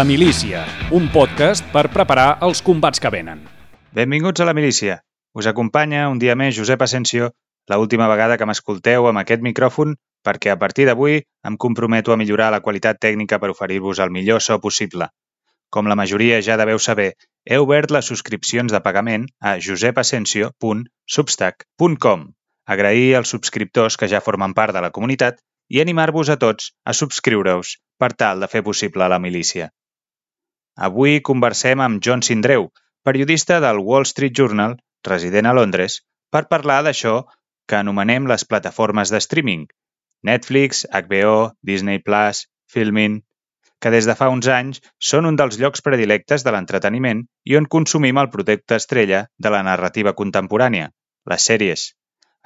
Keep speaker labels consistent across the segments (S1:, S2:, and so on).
S1: La Milícia, un podcast per preparar els combats que venen.
S2: Benvinguts a La Milícia. Us acompanya un dia més Josep Asensio, la última vegada que m'escolteu amb aquest micròfon perquè a partir d'avui em comprometo a millorar la qualitat tècnica per oferir-vos el millor so possible. Com la majoria ja deveu saber, he obert les subscripcions de pagament a josepasensio.substack.com. Agrair als subscriptors que ja formen part de la comunitat i animar-vos a tots a subscriure-us per tal de fer possible la milícia. Avui conversem amb John Sindreu, periodista del Wall Street Journal, resident a Londres, per parlar d'això que anomenem les plataformes de streaming, Netflix, HBO, Disney+, Filmin, que des de fa uns anys són un dels llocs predilectes de l'entreteniment i on consumim el producte estrella de la narrativa contemporània, les sèries.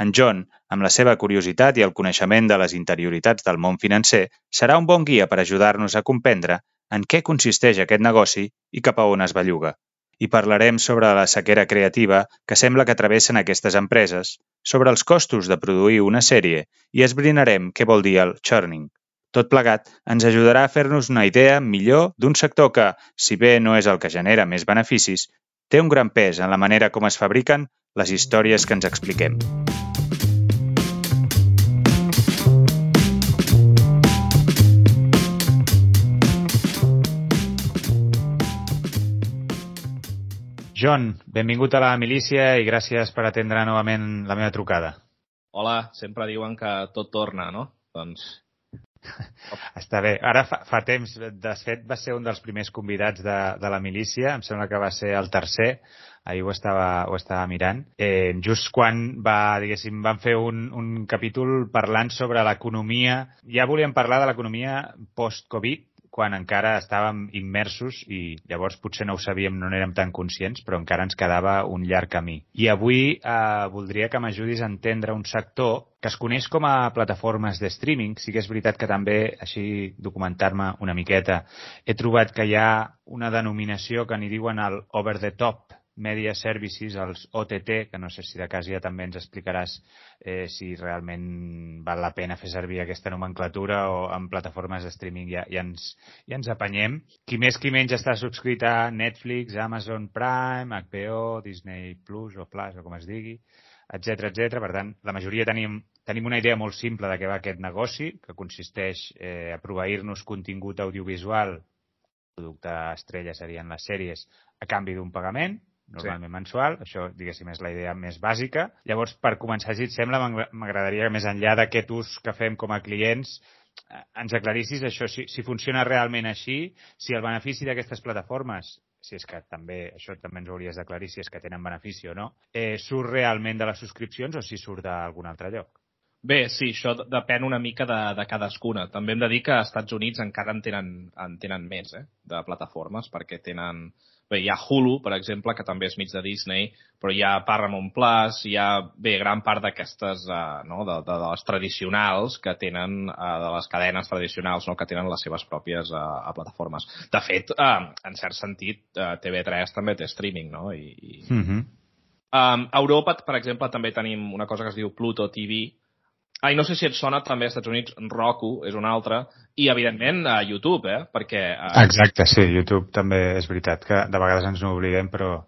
S2: En John, amb la seva curiositat i el coneixement de les interioritats del món financer, serà un bon guia per ajudar-nos a comprendre en què consisteix aquest negoci i cap a on es belluga. I parlarem sobre la sequera creativa que sembla que travessen aquestes empreses, sobre els costos de produir una sèrie i esbrinarem què vol dir el churning. Tot plegat ens ajudarà a fer-nos una idea millor d'un sector que, si bé no és el que genera més beneficis, té un gran pes en la manera com es fabriquen les històries que ens expliquem. John, benvingut a la milícia i gràcies per atendre novament la meva trucada.
S3: Hola, sempre diuen que tot torna, no? Doncs...
S2: Està bé. Ara fa, fa temps, de fet, va ser un dels primers convidats de, de la milícia, em sembla que va ser el tercer, ahir ho estava, ho estava mirant, eh, just quan va, diguéssim, van fer un, un capítol parlant sobre l'economia, ja volíem parlar de l'economia post-Covid, quan encara estàvem immersos i llavors potser no ho sabíem, no n'érem tan conscients, però encara ens quedava un llarg camí. I avui eh, voldria que m'ajudis a entendre un sector que es coneix com a plataformes de streaming. Sí que és veritat que també, així documentar-me una miqueta, he trobat que hi ha una denominació que n'hi diuen el over the top, Media Services, els OTT, que no sé si de cas ja també ens explicaràs eh, si realment val la pena fer servir aquesta nomenclatura o en plataformes de streaming ja, ja, ens, ja ens apanyem. Qui més qui menys està subscrit a Netflix, Amazon Prime, HBO, Disney Plus o Plus, o com es digui, etc etc. Per tant, la majoria tenim, tenim una idea molt simple de què va aquest negoci, que consisteix eh, a proveir-nos contingut audiovisual, producte estrella serien les sèries, a canvi d'un pagament, normalment sí. mensual, això diguéssim és la idea més bàsica. Llavors, per començar, si et sembla, m'agradaria que més enllà d'aquest ús que fem com a clients, eh, ens aclarissis això, si, si funciona realment així, si el benefici d'aquestes plataformes si és que també, això també ens hauries d'aclarir, si és que tenen benefici o no, eh, surt realment de les subscripcions o si surt d'algun altre lloc?
S3: Bé, sí, això depèn una mica de, de cadascuna. També hem de dir que als Estats Units encara en tenen, en tenen més, eh, de plataformes, perquè tenen, Bé, hi ha Hulu, per exemple, que també és mig de Disney, però hi ha Paramount Plus, hi ha, bé, gran part d'aquestes, uh, no?, de, de, de les tradicionals que tenen, uh, de les cadenes tradicionals, no?, que tenen les seves pròpies uh, plataformes. De fet, uh, en cert sentit, uh, TV3 també té streaming, no?, i... i... Mm -hmm. Um, a Europa, per exemple, també tenim una cosa que es diu Pluto TV, Ah, i no sé si et sona també als Estats Units, Roku és una altra, i evidentment a YouTube, eh? Perquè...
S2: Uh... Exacte, sí, YouTube també és veritat, que de vegades ens n'oblidem, però...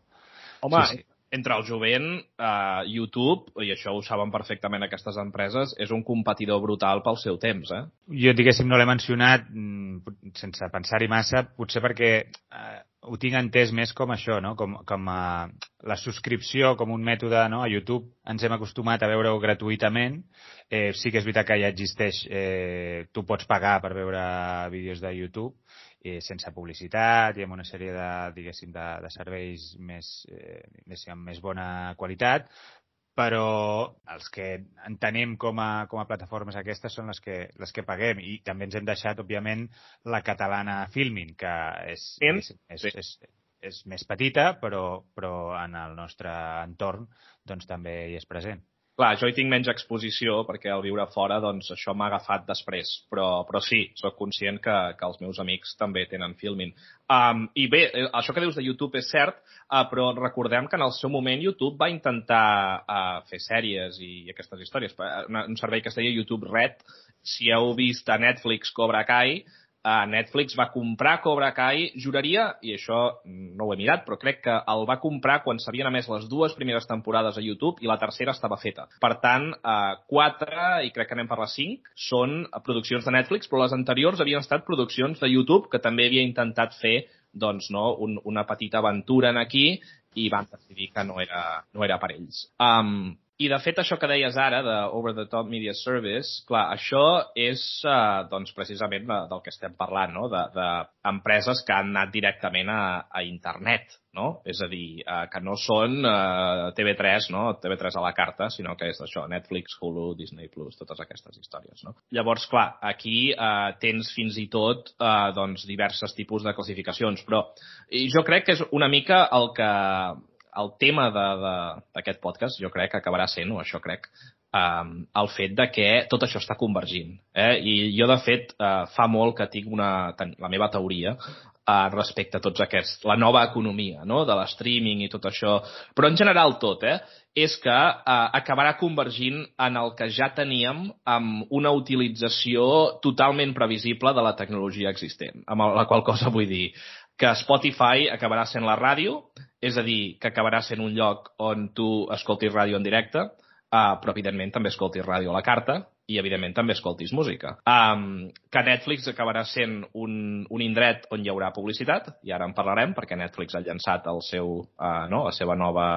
S3: Home, sí, sí. Entre el jovent, uh, YouTube, i això ho saben perfectament aquestes empreses, és un competidor brutal pel seu temps, eh?
S2: Jo, diguéssim, no l'he mencionat mm, sense pensar-hi massa, potser perquè uh, ho tinc entès més com això, no? com, com a la subscripció com un mètode no? a YouTube. Ens hem acostumat a veure-ho gratuïtament. Eh, sí que és veritat que ja existeix, eh, tu pots pagar per veure vídeos de YouTube eh, sense publicitat i amb una sèrie de, diguéssim, de, de serveis més, eh, amb més bona qualitat, però els que entenem com a, com a plataformes aquestes són les que, les que paguem i també ens hem deixat, òbviament, la catalana Filmin, que és, és, és, sí. és, és més petita, però, però en el nostre entorn doncs, també hi és present.
S3: Clar, jo hi tinc menys exposició perquè al viure fora doncs, això m'ha agafat després, però, però sí, sóc conscient que, que els meus amics també tenen filming. Um, I bé, eh, això que dius de YouTube és cert, uh, però recordem que en el seu moment YouTube va intentar uh, fer sèries i aquestes històries. Un servei que es deia YouTube Red, si heu vist a Netflix Cobra Kai, uh, Netflix va comprar Cobra Kai, juraria, i això no ho he mirat, però crec que el va comprar quan s'havien emès les dues primeres temporades a YouTube i la tercera estava feta. Per tant, uh, quatre, i crec que anem per les cinc, són produccions de Netflix, però les anteriors havien estat produccions de YouTube que també havia intentat fer doncs, no, un, una petita aventura en aquí i van decidir que no era, no era per ells. Um, i, de fet, això que deies ara, de Over the Top Media Service, clar, això és, eh, doncs, precisament del que estem parlant, no? D'empreses de, que han anat directament a, a internet, no? És a dir, eh, que no són eh, TV3, no? TV3 a la carta, sinó que és això, Netflix, Hulu, Disney+, Plus, totes aquestes històries, no? Llavors, clar, aquí eh, tens fins i tot, eh, doncs, diversos tipus de classificacions, però jo crec que és una mica el que el tema d'aquest podcast jo crec que acabarà sent, o això crec, um, el fet de que tot això està convergint. Eh? I jo, de fet, uh, fa molt que tinc una, la meva teoria uh, respecte a tots aquests, la nova economia, no?, de l'streaming i tot això, però en general tot, eh?, és que uh, acabarà convergint en el que ja teníem amb una utilització totalment previsible de la tecnologia existent, amb la qual cosa vull dir que Spotify acabarà sent la ràdio, és a dir, que acabarà sent un lloc on tu escoltis ràdio en directe, uh, però evidentment també escoltis ràdio a la carta i evidentment també escoltis música. Um, que Netflix acabarà sent un, un indret on hi haurà publicitat, i ara en parlarem perquè Netflix ha llançat el seu, uh, no, la seva nova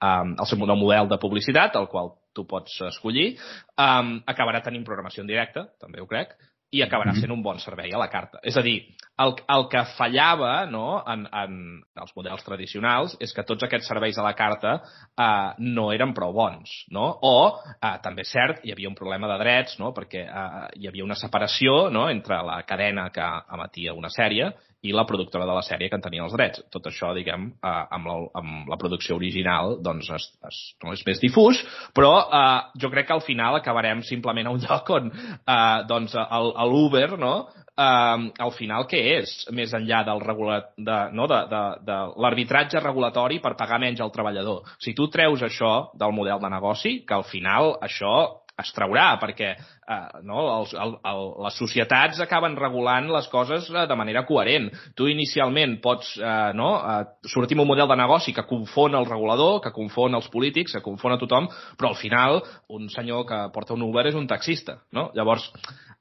S3: um, el seu nou model de publicitat, el qual tu pots escollir, um, acabarà tenint programació en directe, també ho crec, i acabarà mhm. sent un bon servei a la carta. És a dir, el, el que fallava no, en, en els models tradicionals és que tots aquests serveis a la carta eh, no eren prou bons. No? O, eh, també és cert, hi havia un problema de drets, no? perquè eh, hi havia una separació no? entre la cadena que emetia una sèrie i la productora de la sèrie que en tenia els drets. Tot això, diguem, eh, amb, la, amb la producció original doncs es, es, no és més difús, però eh, jo crec que al final acabarem simplement a un lloc on eh, doncs l'Uber, no?, eh, al final què és, més enllà del regulat, de, no, de, de, de l'arbitratge regulatori per pagar menys al treballador. Si tu treus això del model de negoci, que al final això es traurà, perquè eh, no, els, el, el, les societats acaben regulant les coses eh, de manera coherent. Tu inicialment pots eh, no, eh, sortir amb un model de negoci que confon el regulador, que confon els polítics, que confon a tothom, però al final un senyor que porta un Uber és un taxista. No? Llavors,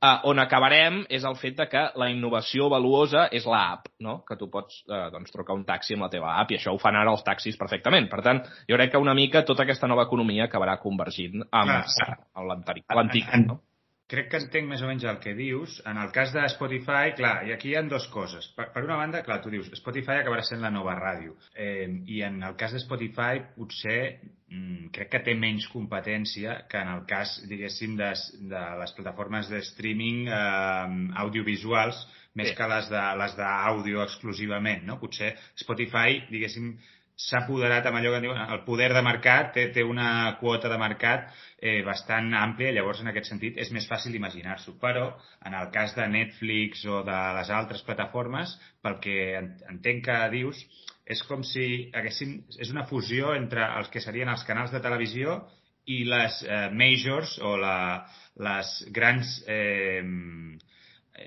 S3: eh, on acabarem és el fet de que la innovació valuosa és l'app, no? que tu pots eh, doncs, trucar un taxi amb la teva app i això ho fan ara els taxis perfectament. Per tant, jo crec que una mica tota aquesta nova economia acabarà convergint amb, amb l'antic. No?
S2: Crec que entenc més o menys el que dius. En el cas de Spotify, clar, i aquí hi ha dues coses. Per, per una banda, clar, tu dius, Spotify acabarà sent la nova ràdio. Eh, I en el cas de Spotify, potser mm, crec que té menys competència que en el cas, diguéssim, de, de les plataformes de streaming eh, audiovisuals, més sí. que les d'àudio exclusivament, no? Potser Spotify, diguéssim, s'ha apoderat amb allò que diuen el poder de mercat, té, té una quota de mercat eh, bastant àmplia, llavors en aquest sentit és més fàcil imaginar-s'ho. Però en el cas de Netflix o de les altres plataformes, pel que entenc que dius, és com si haguessin, és una fusió entre els que serien els canals de televisió i les eh, majors o la, les grans eh,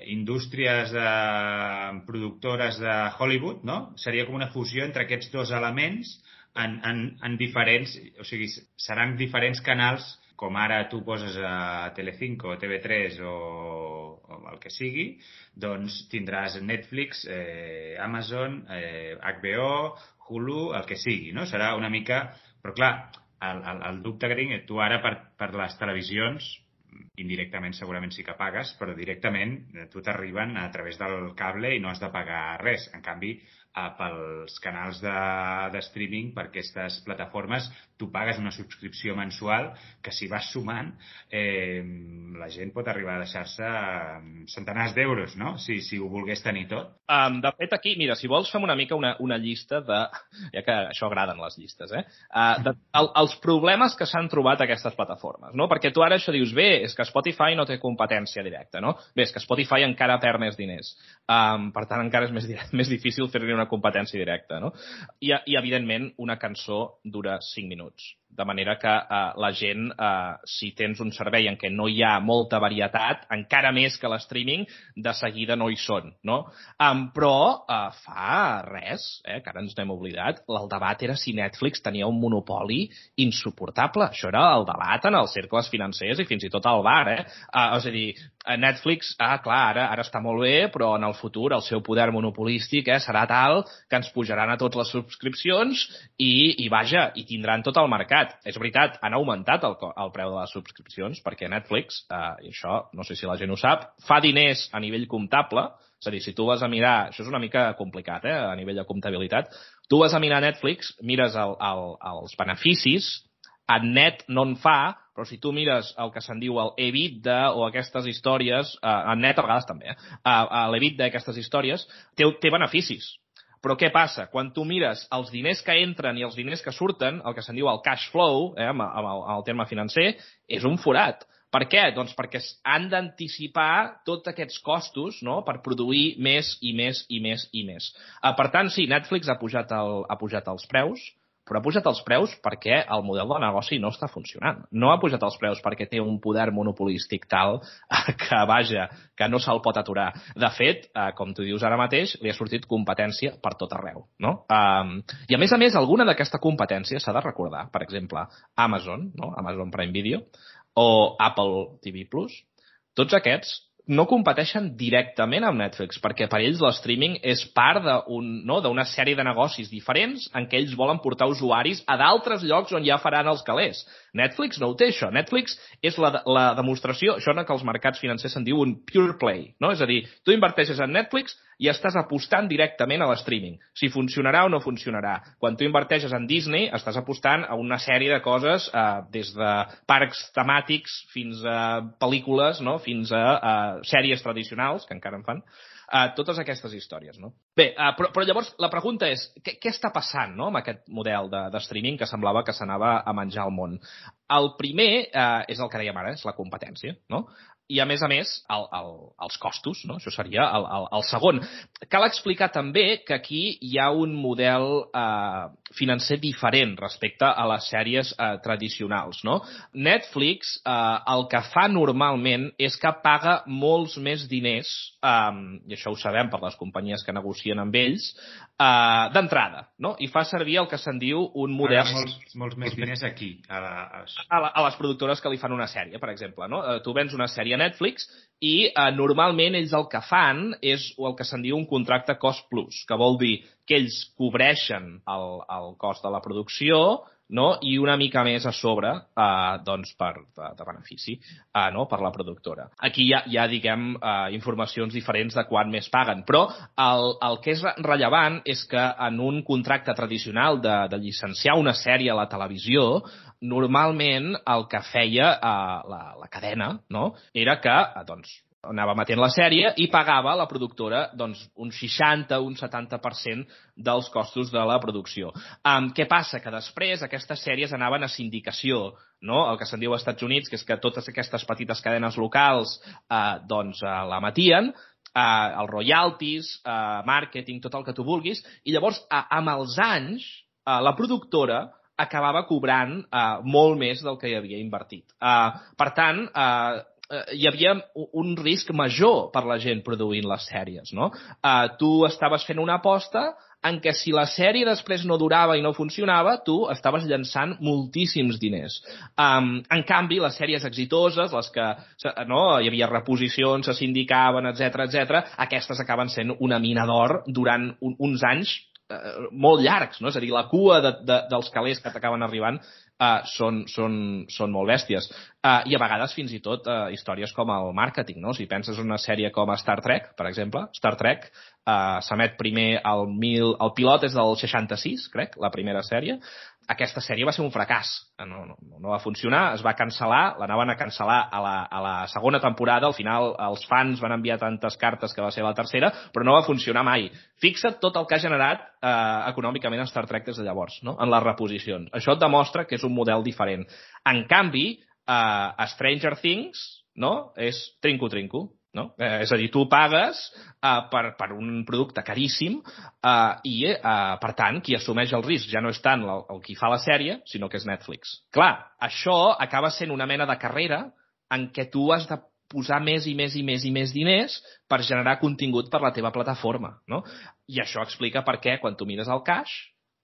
S2: indústries eh, productores de Hollywood, no? Seria com una fusió entre aquests dos elements en, en, en diferents, o sigui, seran diferents canals com ara tu poses a Telecinco, TV3 o, o el que sigui, doncs tindràs Netflix, eh, Amazon, eh, HBO, Hulu, el que sigui, no? Serà una mica... Però clar, el, el, el dubte que tinc, tu ara per, per les televisions indirectament segurament sí que pagues, però directament eh, tu t'arriben a través del cable i no has de pagar res. En canvi, eh, pels canals de, de streaming, per aquestes plataformes, tu pagues una subscripció mensual que si vas sumant eh, la gent pot arribar a deixar-se centenars d'euros, no? Si, si ho volgués tenir tot.
S3: Um, de fet, aquí, mira, si vols fem una mica una, una llista de... Ja que això agraden les llistes, eh? Uh, de, el, els problemes que s'han trobat aquestes plataformes, no? Perquè tu ara això dius, bé, és que Spotify no té competència directa, no? Bé, és que Spotify encara perd més diners. Um, per tant, encara és més, més difícil fer-li una competència directa, no? I, I, evidentment, una cançó dura 5 minuts minuts. De manera que uh, la gent, uh, si tens un servei en què no hi ha molta varietat, encara més que l'streaming, de seguida no hi són, no? Um, però uh, fa res, eh, que ara ens n'hem oblidat, el debat era si Netflix tenia un monopoli insuportable. Això era el debat en els cercles financers i fins i tot al bar, eh? Uh, és a dir, Netflix, ah, clar, ara, ara està molt bé, però en el futur el seu poder monopolístic eh, serà tal que ens pujaran a tots les subscripcions i, i vaja, i tindran tot el mercat. És veritat, han augmentat el, el preu de les subscripcions perquè Netflix, eh, i això no sé si la gent ho sap, fa diners a nivell comptable, és a dir, si tu vas a mirar, això és una mica complicat eh, a nivell de comptabilitat, tu vas a mirar Netflix, mires el, el, els beneficis, en net no en fa, però si tu mires el que se'n diu el EBITDA o aquestes històries, eh, en net a vegades també, eh, l'EBITDA d'aquestes històries, té, té beneficis. Però què passa? Quan tu mires els diners que entren i els diners que surten, el que se'n diu el cash flow, eh, amb, amb, el, amb el terme financer, és un forat. Per què? Doncs perquè han d'anticipar tots aquests costos no? per produir més i més i més i més. Uh, per tant, sí, Netflix ha pujat, el, ha pujat els preus, però ha pujat els preus perquè el model de negoci no està funcionant. No ha pujat els preus perquè té un poder monopolístic tal que, vaja, que no se'l pot aturar. De fet, eh, com tu dius ara mateix, li ha sortit competència per tot arreu. No? Um, I a més a més, alguna d'aquesta competència s'ha de recordar. Per exemple, Amazon, no? Amazon Prime Video, o Apple TV+, tots aquests no competeixen directament amb Netflix, perquè per ells l'streaming és part d'una un, no, sèrie de negocis diferents en què ells volen portar usuaris a d'altres llocs on ja faran els calés. Netflix no ho té, això. Netflix és la, la demostració, això que els mercats financers se'n diu un pure play, no? És a dir, tu inverteixes en Netflix i estàs apostant directament a l'streaming. Si funcionarà o no funcionarà. Quan tu inverteixes en Disney, estàs apostant a una sèrie de coses, eh, des de parcs temàtics fins a pel·lícules, no? fins a, a sèries tradicionals, que encara en fan, uh, totes aquestes històries. No? Bé, uh, però, però llavors la pregunta és, què, què està passant no, amb aquest model de, de streaming que semblava que s'anava a menjar el món? El primer uh, és el que dèiem ara, és la competència. No? I, a més a més, el, el, els costos. No? Això seria el, el, el segon. Cal explicar també que aquí hi ha un model eh, financer diferent respecte a les sèries eh, tradicionals. No? Netflix eh, el que fa normalment és que paga molts més diners, eh, i això ho sabem per les companyies que negocien amb ells, eh, d'entrada, no? i fa servir el que se'n diu un model...
S2: Paga molts, molts més diners aquí. A,
S3: a... A, la, a les productores que li fan una sèrie, per exemple. No? Eh, tu vens una sèrie a Netflix i eh, normalment ells el que fan és el que se'n diu un contracte cost plus, que vol dir que ells cobreixen el, el cost de la producció, no? i una mica més a sobre eh, doncs per, de, de benefici eh, no? per la productora. Aquí hi ha, hi ha diguem, eh, informacions diferents de quan més paguen, però el, el que és rellevant és que en un contracte tradicional de, de llicenciar una sèrie a la televisió, normalment el que feia eh, la, la cadena no? era que eh, doncs, anava matent la sèrie i pagava a la productora doncs, un 60, un 70% dels costos de la producció. Um, què passa? Que després aquestes sèries anaven a sindicació, no? el que se'n diu als Estats Units, que és que totes aquestes petites cadenes locals uh, doncs, uh, la matien, uh, els royalties, uh, màrqueting, tot el que tu vulguis, i llavors, uh, amb els anys, uh, la productora acabava cobrant uh, molt més del que hi havia invertit. Uh, per tant, uh, eh, hi havia un risc major per la gent produint les sèries, no? Eh, tu estaves fent una aposta en què si la sèrie després no durava i no funcionava, tu estaves llançant moltíssims diners. Um, en canvi, les sèries exitoses, les que no, hi havia reposicions, se sindicaven, etc etc, aquestes acaben sent una mina d'or durant un, uns anys eh, molt llargs, no? És a dir, la cua de, de, dels calés que t'acaben arribant uh, són, són, són molt bèsties. Uh, I a vegades fins i tot uh, històries com el màrqueting, no? Si penses en una sèrie com Star Trek, per exemple, Star Trek uh, s'emet primer el, mil, el pilot és del 66, crec, la primera sèrie, aquesta sèrie va ser un fracàs. No, no, no va funcionar, es va cancel·lar, l'anaven a cancel·lar a la, a la segona temporada, al final els fans van enviar tantes cartes que va ser la tercera, però no va funcionar mai. Fixa't tot el que ha generat eh, econòmicament Star Trek des de llavors, no? en les reposicions. Això et demostra que és un model diferent. En canvi, eh, Stranger Things no? és trinco-trinco No? Eh, és a dir, tu pagues eh, per, per un producte caríssim eh, i, eh, per tant, qui assumeix el risc ja no és tant el, el qui fa la sèrie, sinó que és Netflix. Clar, això acaba sent una mena de carrera en què tu has de posar més i més i més i més diners per generar contingut per la teva plataforma. No? I això explica per què, quan tu mires el cash,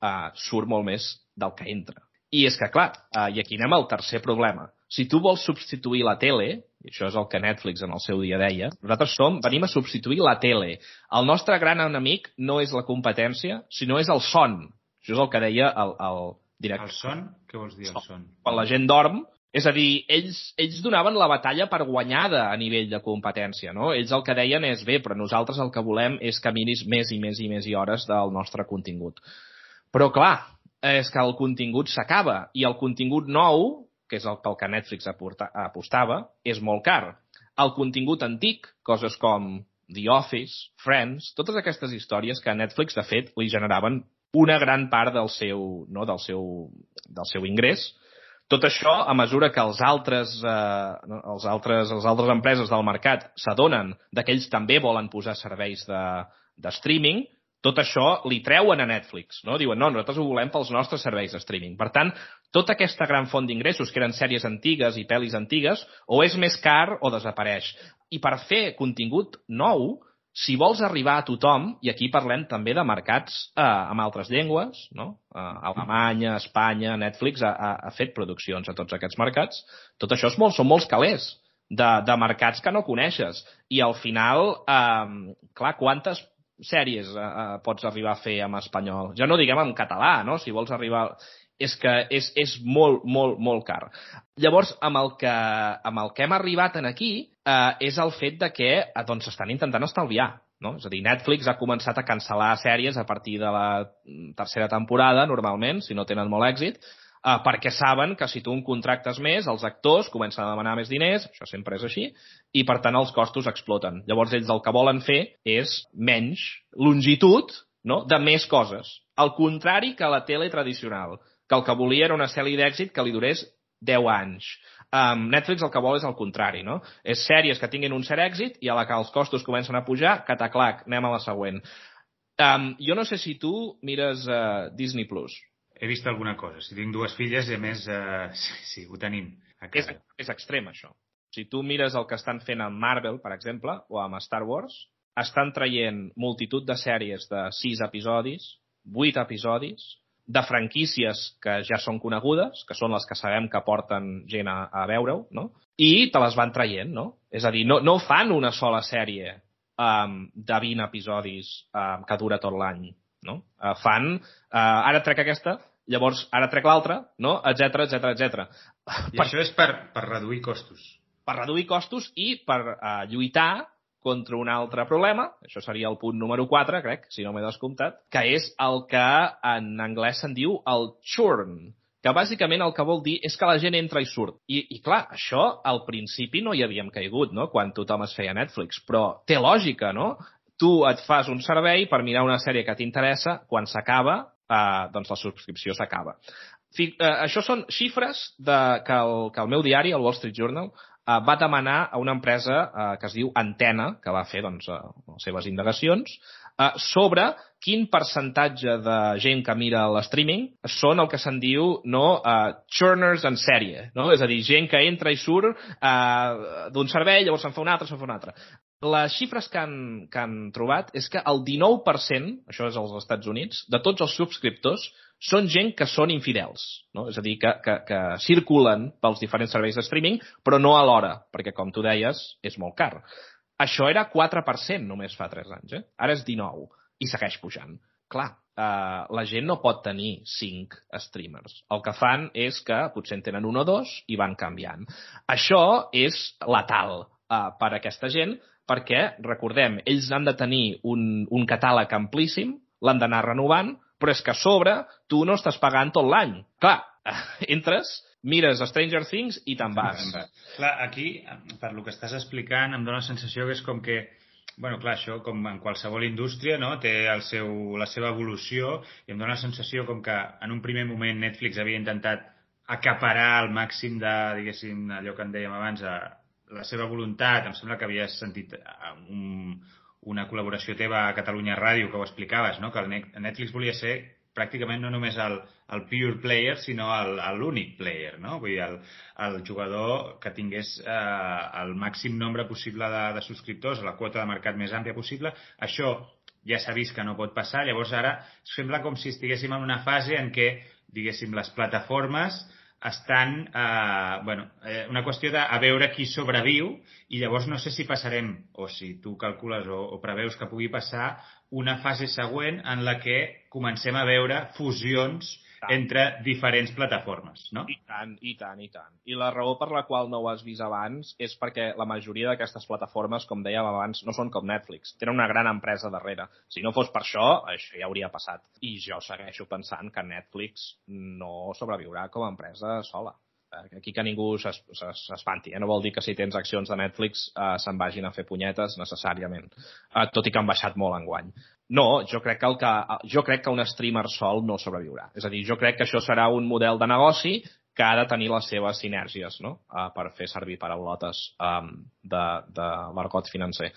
S3: eh, surt molt més del que entra. I és que, clar, eh, i aquí anem al tercer problema. Si tu vols substituir la tele, i això és el que Netflix en el seu dia deia, nosaltres som, venim a substituir la tele. El nostre gran enemic no és la competència, sinó és el son. Això és el que deia el, el director.
S2: El son? Què vols dir, el son?
S3: Quan la gent dorm, és a dir, ells, ells donaven la batalla per guanyada a nivell de competència, no? Ells el que deien és, bé, però nosaltres el que volem és que miris més i més i més i hores del nostre contingut. Però, clar, és que el contingut s'acaba i el contingut nou que és el pel que Netflix apostava, és molt car. El contingut antic, coses com The Office, Friends, totes aquestes històries que a Netflix, de fet, li generaven una gran part del seu, no, del seu, del seu ingrés. Tot això, a mesura que els altres, eh, els altres, les altres empreses del mercat s'adonen que ells també volen posar serveis de, de streaming, tot això li treuen a Netflix, no? Diuen, no, nosaltres ho volem pels nostres serveis de streaming. Per tant, tota aquesta gran font d'ingressos, que eren sèries antigues i pel·lis antigues, o és més car o desapareix. I per fer contingut nou, si vols arribar a tothom, i aquí parlem també de mercats eh, amb altres llengües, no? Eh, Alemanya, Espanya, Netflix ha, ha, ha fet produccions a tots aquests mercats, tot això és molt, són molts calés de, de mercats que no coneixes. I al final, eh, clar, quantes sèries eh, eh, pots arribar a fer en espanyol. Ja no diguem en català, no? Si vols arribar... És que és, és molt, molt, molt car. Llavors, amb el que, amb el que hem arribat en aquí eh, és el fet de que eh, doncs, estan intentant estalviar. No? És a dir, Netflix ha començat a cancel·lar sèries a partir de la tercera temporada, normalment, si no tenen molt èxit, eh, perquè saben que si tu en contractes més, els actors comencen a demanar més diners, això sempre és així, i per tant els costos exploten. Llavors ells el que volen fer és menys longitud no? de més coses. Al contrari que la tele tradicional, que el que volia era una sèrie d'èxit que li durés 10 anys. Um, Netflix el que vol és el contrari, no? És sèries que tinguin un cert èxit i a la que els costos comencen a pujar, cataclac, anem a la següent. Um, jo no sé si tu mires uh, Disney+. Plus
S2: he vist alguna cosa. Si tinc dues filles i a més, eh, sí, sí, ho tenim a
S3: casa. És, és extrem, això. Si tu mires el que estan fent amb Marvel, per exemple, o amb Star Wars, estan traient multitud de sèries de 6 episodis, 8 episodis, de franquícies que ja són conegudes, que són les que sabem que porten gent a, a veure-ho, no? i te les van traient, no? És a dir, no, no fan una sola sèrie um, de 20 episodis um, que dura tot l'any, no? Uh, fan, uh, ara trec aquesta, llavors ara trec l'altra, no? etc etc etc.
S2: I per... això és per, per reduir costos.
S3: Per reduir costos i per uh, lluitar contra un altre problema, això seria el punt número 4, crec, si no m'he descomptat, que és el que en anglès se'n diu el churn, que bàsicament el que vol dir és que la gent entra i surt. I, i clar, això al principi no hi havíem caigut, no?, quan tothom es feia Netflix, però té lògica, no? Tu et fas un servei per mirar una sèrie que t'interessa, quan s'acaba, eh, doncs la subscripció s'acaba. Eh, això són xifres de, que, el, que el meu diari, el Wall Street Journal, eh, va demanar a una empresa eh, que es diu Antena, que va fer doncs, eh, les seves indagacions, eh, sobre quin percentatge de gent que mira l'streaming són el que se'n diu no, uh, churners en sèrie. No? És a dir, gent que entra i surt uh, d'un servei, llavors se'n fa un altre, se'n fa un altre les xifres que han, que han trobat és que el 19%, això és als Estats Units, de tots els subscriptors són gent que són infidels, no? és a dir, que, que, que circulen pels diferents serveis de streaming, però no alhora, perquè, com tu deies, és molt car. Això era 4% només fa 3 anys, eh? ara és 19%, i segueix pujant. Clar, eh, la gent no pot tenir 5 streamers. El que fan és que potser en tenen un o dos i van canviant. Això és letal eh, per a aquesta gent perquè, recordem, ells han de tenir un, un catàleg amplíssim, l'han d'anar renovant, però és que a sobre tu no estàs pagant tot l'any. Clar, entres, mires Stranger Things i te'n vas.
S2: Clar, aquí, per lo que estàs explicant, em dóna la sensació que és com que bueno, clar, això com en qualsevol indústria no? té el seu, la seva evolució i em dóna la sensació com que en un primer moment Netflix havia intentat acaparar al màxim de, diguéssim, allò que en dèiem abans, a, la seva voluntat, em sembla que havies sentit eh, un, una col·laboració teva a Catalunya Ràdio que ho explicaves, no? que el Netflix volia ser pràcticament no només el, el pure player, sinó l'únic player, no? Vull dir, el, el jugador que tingués eh, el màxim nombre possible de, de subscriptors, la quota de mercat més àmplia possible. Això ja s'ha vist que no pot passar, llavors ara sembla com si estiguéssim en una fase en què, diguéssim, les plataformes estan, eh, bueno, eh, una qüestió de a veure qui sobreviu i llavors no sé si passarem, o si tu calcules o, o preveus que pugui passar, una fase següent en la que comencem a veure fusions tant. entre diferents plataformes, no?
S3: I tant, i tant, i tant. I la raó per la qual no ho has vist abans és perquè la majoria d'aquestes plataformes, com dèiem abans, no són com Netflix. Tenen una gran empresa darrere. Si no fos per això, això ja hauria passat. I jo segueixo pensant que Netflix no sobreviurà com a empresa sola aquí que ningú s'espanti. Eh? No vol dir que si tens accions de Netflix eh, se'n vagin a fer punyetes necessàriament, eh, tot i que han baixat molt en guany. No, jo crec, que el que, jo crec que un streamer sol no sobreviurà. És a dir, jo crec que això serà un model de negoci que ha de tenir les seves sinergies no? uh, per fer servir paraulotes um, de, de l'argot financer.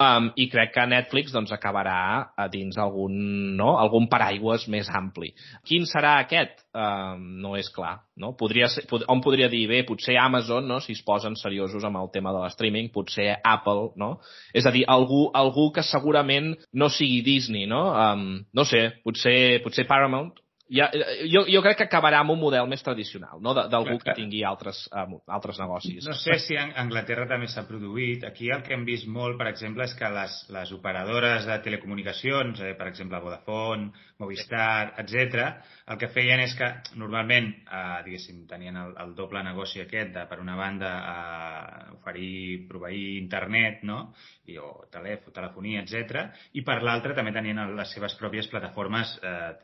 S3: Um, I crec que Netflix doncs, acabarà a dins algun, no? algun paraigües més ampli. Quin serà aquest? Um, no és clar. No? Podria ser, pod on podria dir, bé, potser Amazon, no? si es posen seriosos amb el tema de l'streaming, potser Apple, no? És a dir, algú, algú que segurament no sigui Disney, no? Um, no sé, potser, potser Paramount, ja, eh, jo, jo crec que acabarà amb un model més tradicional, no? d'algú que tingui altres, um, altres negocis.
S2: No sé si a Anglaterra també s'ha produït. Aquí el que hem vist molt, per exemple, és que les, les operadores de telecomunicacions, eh, per exemple Vodafone, Movistar, etc, el que feien és que normalment, eh, diguéssim, tenien el, el doble negoci aquest de, per una banda, eh, oferir, proveir internet, no? I, o telèfon, telefonia, etc. I per l'altra també tenien les seves pròpies plataformes eh,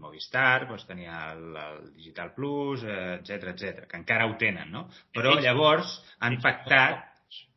S2: Movistar, doncs tenia el, el Digital Plus, etc eh, etc, que encara ho tenen, no? Però llavors han pactat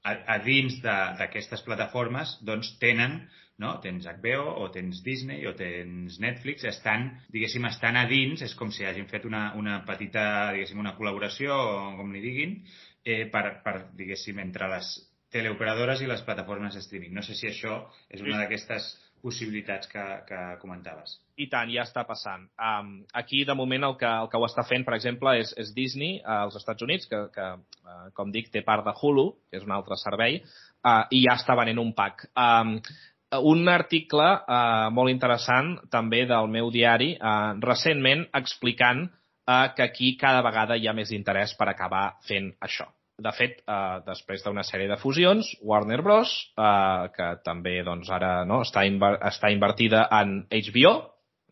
S2: a, a dins d'aquestes plataformes, doncs tenen no? Tens HBO, o tens Disney, o tens Netflix, estan, diguéssim, estan a dins, és com si hagin fet una, una petita, diguéssim, una col·laboració, o com li diguin, eh, per, per, diguéssim, entre les teleoperadores i les plataformes de streaming. No sé si això és una d'aquestes possibilitats que, que comentaves.
S3: I tant, ja està passant. Um, aquí, de moment, el que, el que ho està fent, per exemple, és, és Disney uh, als Estats Units, que, que uh, com dic, té part de Hulu, que és un altre servei, uh, i ja està venent un pack. Um, un article uh, molt interessant, també del meu diari, uh, recentment explicant uh, que aquí cada vegada hi ha més interès per acabar fent això de fet, eh, després d'una sèrie de fusions, Warner Bros., eh, que també doncs, ara no, està, inver està invertida en HBO,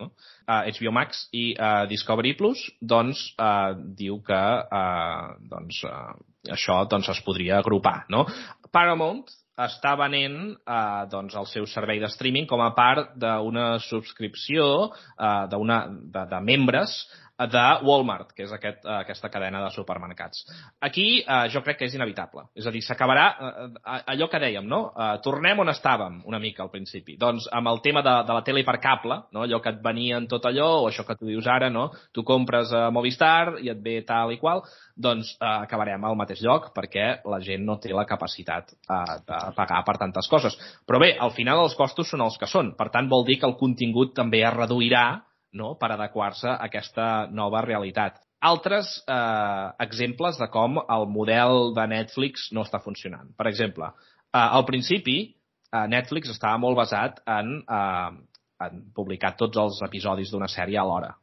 S3: no? uh, HBO Max i uh, Discovery Plus, doncs uh, diu que uh, doncs, uh, això doncs, es podria agrupar. No? Paramount està venent eh, doncs, el seu servei de streaming com a part d'una subscripció eh, de, de membres de Walmart, que és aquest, uh, aquesta cadena de supermercats. Aquí uh, jo crec que és inevitable. És a dir, s'acabarà uh, allò que dèiem, no? Uh, tornem on estàvem una mica al principi. Doncs amb el tema de, de la tele per cable, no? allò que et venia en tot allò, o això que tu dius ara, no? Tu compres a Movistar i et ve tal i qual, doncs uh, acabarem al mateix lloc perquè la gent no té la capacitat uh, de pagar per tantes coses. Però bé, al final els costos són els que són. Per tant, vol dir que el contingut també es reduirà no? per adequar-se a aquesta nova realitat. Altres eh, exemples de com el model de Netflix no està funcionant. Per exemple, eh, al principi eh, Netflix estava molt basat en, eh, en publicar tots els episodis d'una sèrie a l'hora.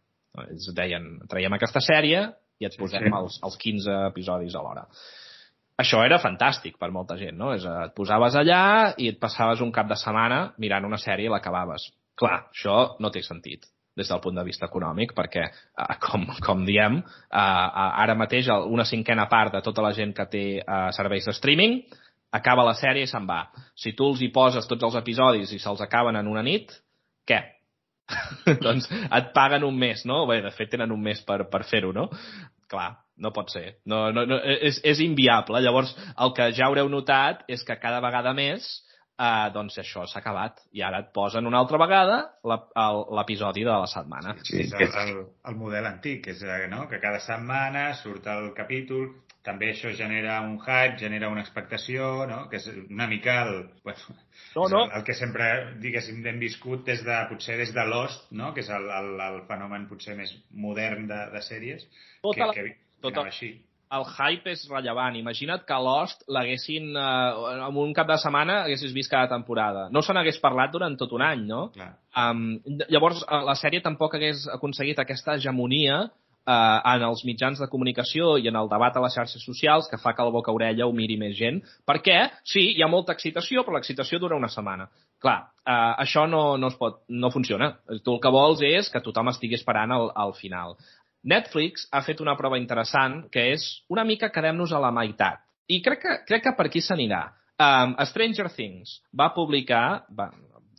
S3: Ells deien, traiem aquesta sèrie i et posem sí, sí. Els, els 15 episodis a l'hora. Això era fantàstic per molta gent, no? És, et posaves allà i et passaves un cap de setmana mirant una sèrie i l'acabaves. Clar, això no té sentit des del punt de vista econòmic, perquè, eh, com, com diem, eh, eh, ara mateix una cinquena part de tota la gent que té eh, serveis de streaming acaba la sèrie i se'n va. Si tu els hi poses tots els episodis i se'ls acaben en una nit, què? doncs et paguen un mes, no? Bé, de fet tenen un mes per, per fer-ho, no? Clar, no pot ser. No, no, no, és, és inviable. Llavors, el que ja haureu notat és que cada vegada més uh, doncs això s'ha acabat. I ara et posen una altra vegada l'episodi de la setmana.
S2: Sí, és el, el, el model antic, és, eh, no? que cada setmana surt el capítol, també això genera un hype, genera una expectació, no? que és una mica el, bueno, no, no. El, el que sempre, diguéssim, hem viscut des de, potser des de Lost, no? que és el, el, el fenomen potser més modern de, de sèries, tota que, la... que, que tota... així
S3: el hype és rellevant. Imagina't que Lost l'haguessin, eh, en un cap de setmana, haguessis vist cada temporada. No se n'hagués parlat durant tot un any, no?
S2: Clar.
S3: Um, llavors, eh, la sèrie tampoc hagués aconseguit aquesta hegemonia eh, en els mitjans de comunicació i en el debat a les xarxes socials que fa que el boca-orella ho miri més gent. Perquè, sí, hi ha molta excitació, però l'excitació dura una setmana. Clar, eh, això no, no, es pot, no funciona. Tu el que vols és que tothom estigui esperant al, al final. Netflix ha fet una prova interessant, que és una mica quedem-nos a la meitat. I crec que, crec que per aquí s'anirà. Um, Stranger Things va publicar va,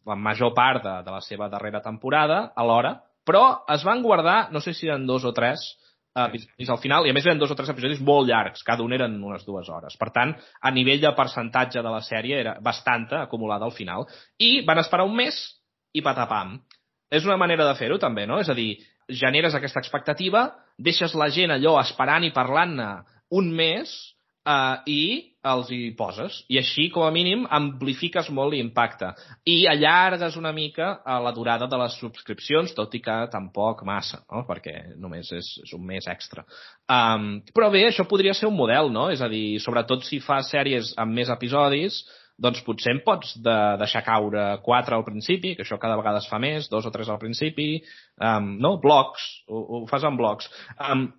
S3: la major part de, de la seva darrera temporada alhora, però es van guardar, no sé si eren dos o tres, uh, episodis al final, i a més eren dos o tres episodis molt llargs, cada un eren unes dues hores. Per tant, a nivell de percentatge de la sèrie era bastanta acumulada al final. I van esperar un mes i patapam. És una manera de fer-ho, també, no? És a dir, generes aquesta expectativa, deixes la gent allò esperant i parlant-ne un mes eh, i els hi poses. I així, com a mínim, amplifiques molt l'impacte. I allargues una mica a la durada de les subscripcions, tot i que tampoc massa, no? perquè només és, és un mes extra. Um, però bé, això podria ser un model, no? És a dir, sobretot si fas sèries amb més episodis, doncs potser em pots de, deixar caure quatre al principi, que això cada vegada es fa més, dos o tres al principi, um, no? blocs, ho, ho fas en blocs. Um,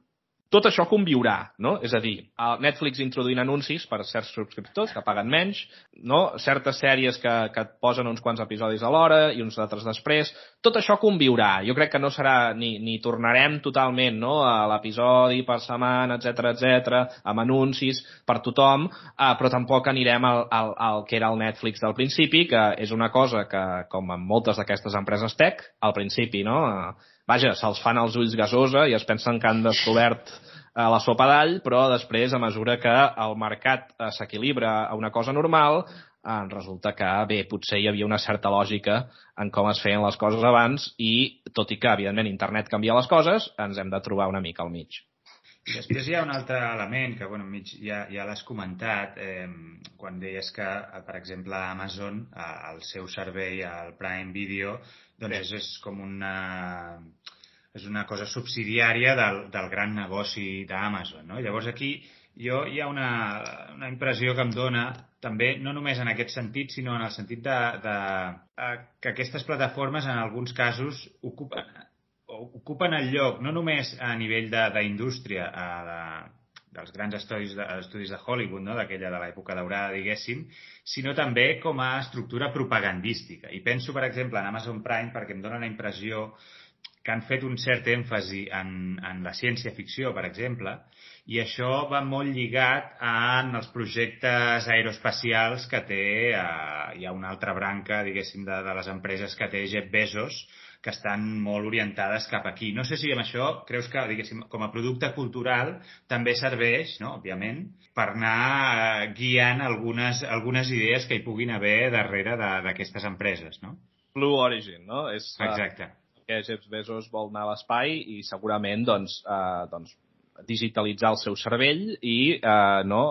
S3: tot això conviurà, no? És a dir, Netflix introduint anuncis per a certs subscriptors que paguen menys, no? certes sèries que, que et posen uns quants episodis a l'hora i uns altres després, tot això conviurà. Jo crec que no serà ni, ni tornarem totalment no? a l'episodi per setmana, etc etc, amb anuncis per tothom, eh, però tampoc anirem al, al, al que era el Netflix del principi, que és una cosa que, com en moltes d'aquestes empreses tech, al principi, no? Eh, vaja, se'ls fan els ulls gasosa i es pensen que han descobert eh, la sopa d'all, però després, a mesura que el mercat eh, s'equilibra a una cosa normal, eh, resulta que, bé, potser hi havia una certa lògica en com es feien les coses abans i, tot i que, evidentment, internet canvia les coses, ens hem de trobar una mica al mig.
S2: I després hi ha un altre element que, bueno, mig ja, ja l'has comentat, eh, quan deies que, per exemple, Amazon, eh, el seu servei, el Prime Video, doncs és, és com una és una cosa subsidiària del, del gran negoci d'Amazon. No? Llavors aquí jo hi ha una, una impressió que em dona també, no només en aquest sentit, sinó en el sentit de, de, de que aquestes plataformes en alguns casos ocupen, ocupen el lloc no només a nivell d'indústria, de, dels grans estudis de, estudis de Hollywood, no? d'aquella de l'època daurada, diguéssim, sinó també com a estructura propagandística. I penso, per exemple, en Amazon Prime perquè em dóna la impressió que han fet un cert èmfasi en, en la ciència-ficció, per exemple, i això va molt lligat en els projectes aeroespacials que té, eh, hi ha una altra branca, diguéssim, de, de les empreses que té Jeff Bezos, que estan molt orientades cap aquí. No sé si amb això creus que, diguéssim, com a producte cultural també serveix, no?, òbviament, per anar eh, guiant algunes, algunes idees que hi puguin haver darrere d'aquestes empreses, no?
S3: Blue Origin, no? És,
S2: eh, Exacte.
S3: Uh, que Jeff Bezos vol anar a l'espai i segurament doncs, uh, doncs digitalitzar el seu cervell i eh, no,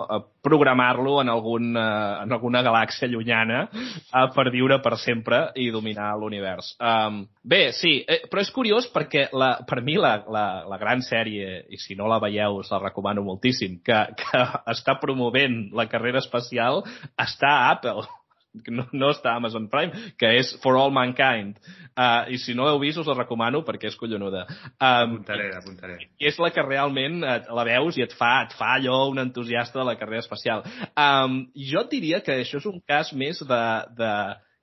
S3: programar-lo en, algun, eh, en alguna galàxia llunyana eh, per viure per sempre i dominar l'univers. Um, bé, sí, eh, però és curiós perquè la, per mi la, la, la gran sèrie, i si no la veieu us la recomano moltíssim, que, que està promovent la carrera espacial està a Apple no, no està a Amazon Prime, que és For All Mankind. Uh, I si no l'heu vist, us la recomano perquè és collonuda.
S2: Um, apuntaré, apuntaré.
S3: I és la que realment et, la veus i et fa, et fa allò un entusiasta de la carrera espacial. Um, jo diria que això és un cas més de, de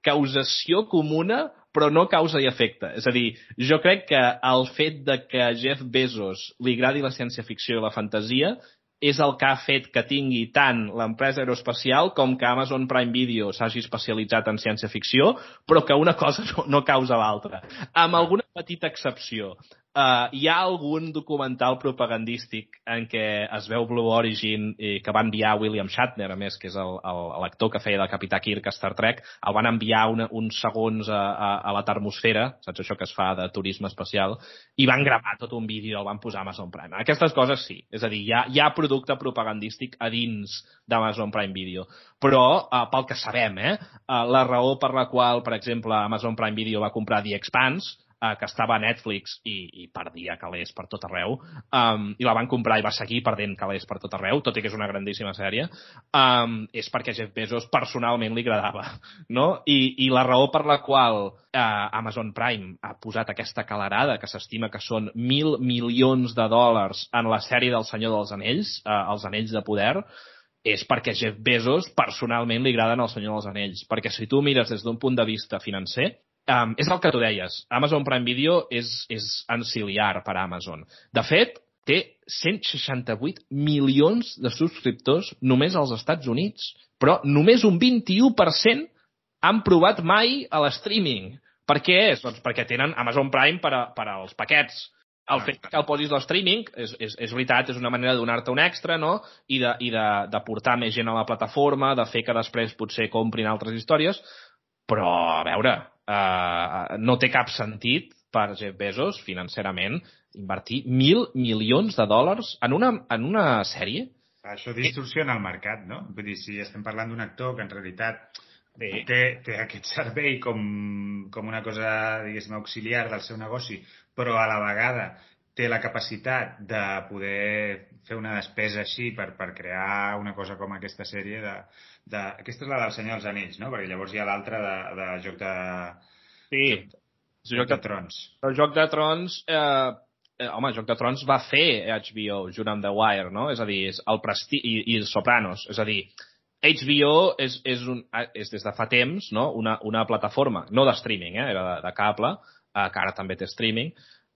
S3: causació comuna però no causa i efecte. És a dir, jo crec que el fet de que Jeff Bezos li agradi la ciència-ficció i la fantasia és el que ha fet que tingui tant l'empresa aeroespacial com que Amazon Prime Video s'hagi especialitzat en ciència-ficció, però que una cosa no, no causa l'altra. Amb alguna petita excepció. Uh, hi ha algun documental propagandístic en què es veu Blue Origin i que va enviar William Shatner, a més, que és l'actor que feia del Capità Kirk a Star Trek, el van enviar una, uns segons a, a, a la termosfera, saps això que es fa de turisme espacial, i van gravar tot un vídeo el van posar a Amazon Prime. Aquestes coses sí, és a dir, hi ha, hi ha producte propagandístic a dins d'Amazon Prime Video. Però, uh, pel que sabem, eh, uh, la raó per la qual, per exemple, Amazon Prime Video va comprar The Expanse eh, que estava a Netflix i, i perdia calés per tot arreu, um, i la van comprar i va seguir perdent calés per tot arreu, tot i que és una grandíssima sèrie, um, és perquè Jeff Bezos personalment li agradava, no? I, i la raó per la qual uh, Amazon Prime ha posat aquesta calarada, que s'estima que són mil milions de dòlars en la sèrie del Senyor dels Anells, uh, els Anells de Poder, és perquè Jeff Bezos personalment li agraden el Senyor dels Anells. Perquè si tu mires des d'un punt de vista financer, um, és el que tu deies. Amazon Prime Video és, és anciliar per a Amazon. De fet, té 168 milions de subscriptors només als Estats Units, però només un 21% han provat mai a l'streaming. Per què és? Doncs perquè tenen Amazon Prime per, a, per als paquets. El fet que el posis l'streaming és, és, és veritat, és una manera de donar-te un extra, no? I, de, i de, de portar més gent a la plataforma, de fer que després potser comprin altres històries, però, a veure, eh, no té cap sentit per Jeff Bezos, financerament, invertir mil milions de dòlars en una, en una sèrie.
S2: Això distorsiona el mercat, no? Vull dir, si estem parlant d'un actor que en realitat Bé. té, té aquest servei com, com una cosa, diguéssim, auxiliar del seu negoci, però a la vegada té la capacitat de poder fer una despesa així per, per crear una cosa com aquesta sèrie de, de... Aquesta és la del Senyor dels Anells, no? Perquè llavors hi ha l'altra de, de joc de...
S3: Sí.
S2: Joc, joc de, de Trons.
S3: El Joc de Trons... Eh, eh, home, Joc de Trons va fer HBO junt amb The Wire, no? És a dir, és el Presti i, i Sopranos. És a dir, HBO és, és, un, és des de fa temps no? una, una plataforma, no de streaming, eh? era de, de cable, eh, que ara també té streaming,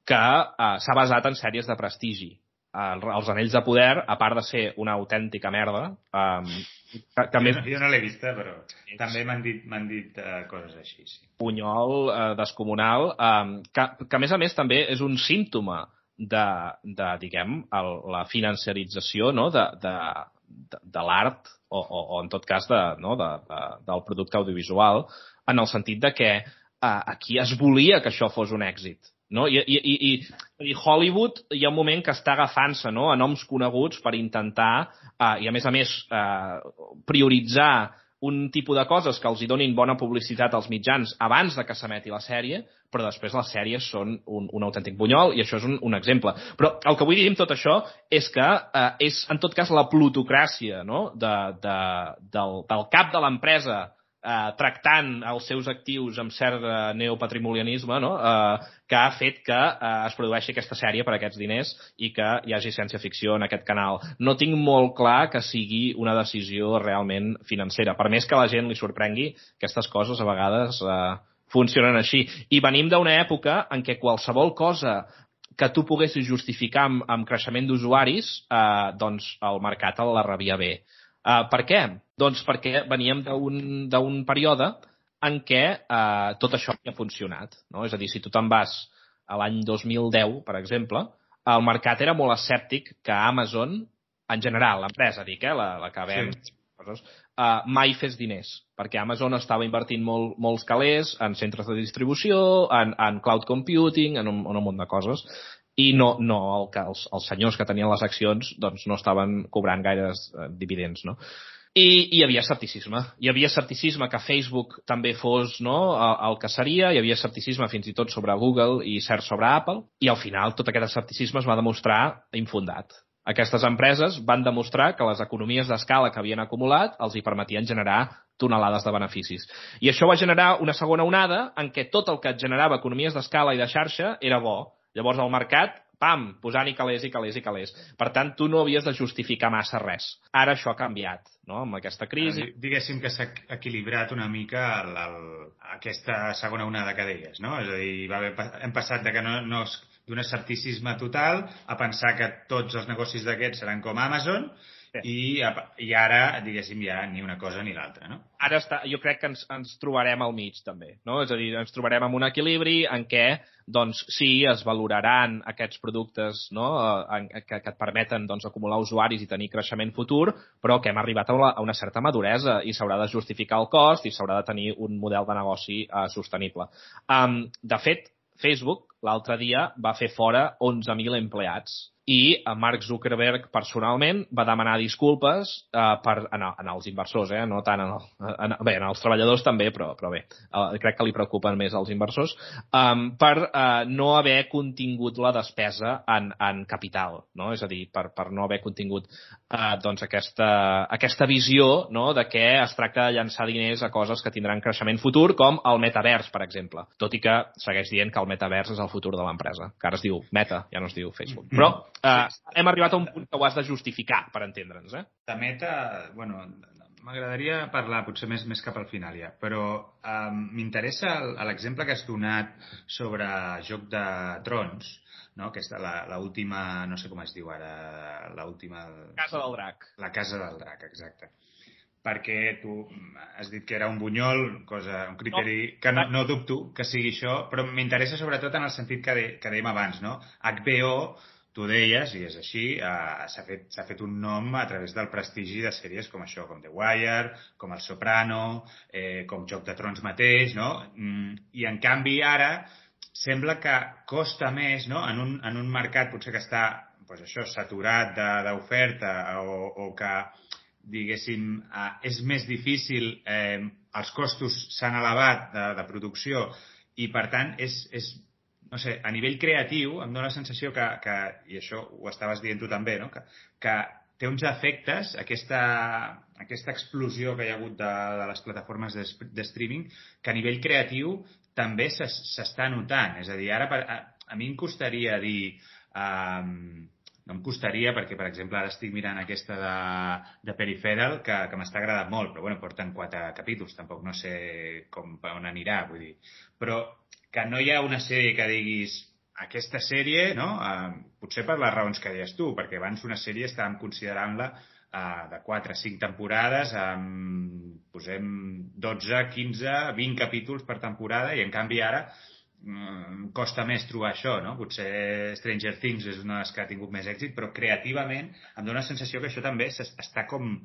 S3: que eh, s'ha basat en sèries de prestigi els Anells de Poder, a part de ser una autèntica merda, um,
S2: que, que més... Jo no l'he vista, però també m'han dit, dit uh, coses així. Sí.
S3: Punyol uh, descomunal, um, que, que a més a més també és un símptoma de, de diguem, el, la financiarització no? de, de, de, de l'art o, o, o, en tot cas, de, no? de, de, del producte audiovisual, en el sentit de que uh, aquí es volia que això fos un èxit no? I, i, i, i Hollywood hi ha un moment que està agafant-se no? a noms coneguts per intentar, eh, i a més a més, eh, prioritzar un tipus de coses que els hi donin bona publicitat als mitjans abans de que s'emeti la sèrie, però després les sèries són un, un autèntic bunyol, i això és un, un exemple. Però el que vull dir amb tot això és que eh, és, en tot cas, la plutocràcia no? de, de, del, del cap de l'empresa eh, tractant els seus actius amb cert eh, neopatrimonialisme, no? eh, que ha fet que eh, es produeixi aquesta sèrie per aquests diners i que hi hagi ciència-ficció en aquest canal. No tinc molt clar que sigui una decisió realment financera. Per més que la gent li sorprengui, aquestes coses a vegades eh, funcionen així. I venim d'una època en què qualsevol cosa que tu poguessis justificar amb, amb creixement d'usuaris, eh, doncs el mercat la rebia bé. Uh, per què? Doncs perquè veníem d'un període en què uh, tot això havia funcionat. No? És a dir, si tu te'n vas a l'any 2010, per exemple, el mercat era molt escèptic que Amazon, en general, l'empresa, dic, eh, la, la que ven sí. coses, uh, mai fes diners, perquè Amazon estava invertint molt, molts calés en centres de distribució, en, en cloud computing, en un, en un munt de coses, i no, no el que els, els senyors que tenien les accions doncs no estaven cobrant gaires eh, dividends, no? I hi havia escepticisme. Hi havia escepticisme que Facebook també fos no, el, el que seria, hi havia escepticisme fins i tot sobre Google i cert sobre Apple, i al final tot aquest escepticisme es va demostrar infundat. Aquestes empreses van demostrar que les economies d'escala que havien acumulat els hi permetien generar tonelades de beneficis. I això va generar una segona onada en què tot el que generava economies d'escala i de xarxa era bo, Llavors el mercat, pam, posant-hi calés i calés i calés. Per tant, tu no havies de justificar massa res. Ara això ha canviat, no?, amb aquesta crisi.
S2: Diguéssim que s'ha equilibrat una mica el, el, aquesta segona onada que deies, no? És a dir, va haver, hem passat de que no, no, d'un escepticisme total a pensar que tots els negocis d'aquests seran com Amazon i, i ara, diguéssim, ja ni una cosa ni l'altra, no?
S3: Ara està, jo crec que ens, ens trobarem al mig, també, no? És a dir, ens trobarem amb un equilibri en què, doncs, sí, es valoraran aquests productes no? En, que, que et permeten doncs, acumular usuaris i tenir creixement futur, però que hem arribat a una, a una certa maduresa i s'haurà de justificar el cost i s'haurà de tenir un model de negoci uh, sostenible. Um, de fet, Facebook l'altre dia va fer fora 11.000 empleats i Mark Zuckerberg personalment va demanar disculpes eh, per, en, en els inversors, eh, no tant en, el, en, bé, en els treballadors també, però, però bé, eh, crec que li preocupen més els inversors, um, per eh, no haver contingut la despesa en, en capital, no? és a dir, per, per no haver contingut eh, doncs aquesta, aquesta visió no? de que es tracta de llançar diners a coses que tindran creixement futur, com el metavers, per exemple, tot i que segueix dient que el metavers és el futur de l'empresa, que ara es diu Meta, ja no es diu Facebook. Però eh, hem arribat a un punt que ho has de justificar, per entendre'ns. Eh?
S2: De meta, bueno, m'agradaria parlar potser més, més cap al final ja, però um, m'interessa l'exemple que has donat sobre Joc de Trons, no? que és l'última, no sé com es diu ara, l'última...
S3: Casa del Drac.
S2: La Casa del Drac, exacte perquè tu has dit que era un bunyol, cosa, un criteri no, que no, no dubto que sigui això, però m'interessa sobretot en el sentit que, de, que dèiem abans, no? HBO tu deies, i és així, uh, s'ha fet, fet un nom a través del prestigi de sèries com això, com The Wire, com El Soprano, eh, com Joc de Trons mateix, no? Mm, I en canvi ara sembla que costa més, no? En un, en un mercat potser que està pues això, saturat d'oferta o, o que, diguéssim, eh, és més difícil, eh, els costos s'han elevat de, de producció i, per tant, és, és no sé, a nivell creatiu em dóna la sensació que, que i això ho estaves dient tu també, no? que, que té uns efectes, aquesta, aquesta explosió que hi ha hagut de, de les plataformes de, de streaming, que a nivell creatiu també s'està notant. És a dir, ara a, a mi em costaria dir... Um, no em costaria, perquè, per exemple, ara estic mirant aquesta de, de Peripheral, que, que m'està agradat molt, però, bueno, porten quatre capítols, tampoc no sé com, on anirà, vull dir. Però que no hi ha una sèrie que diguis aquesta sèrie, no? Uh, potser per les raons que deies tu, perquè abans una sèrie estàvem considerant-la uh, de 4 a 5 temporades, amb, posem 12, 15, 20 capítols per temporada, i en canvi ara costa més trobar això, no? Potser Stranger Things és una de les que ha tingut més èxit, però creativament em dóna la sensació que això també està com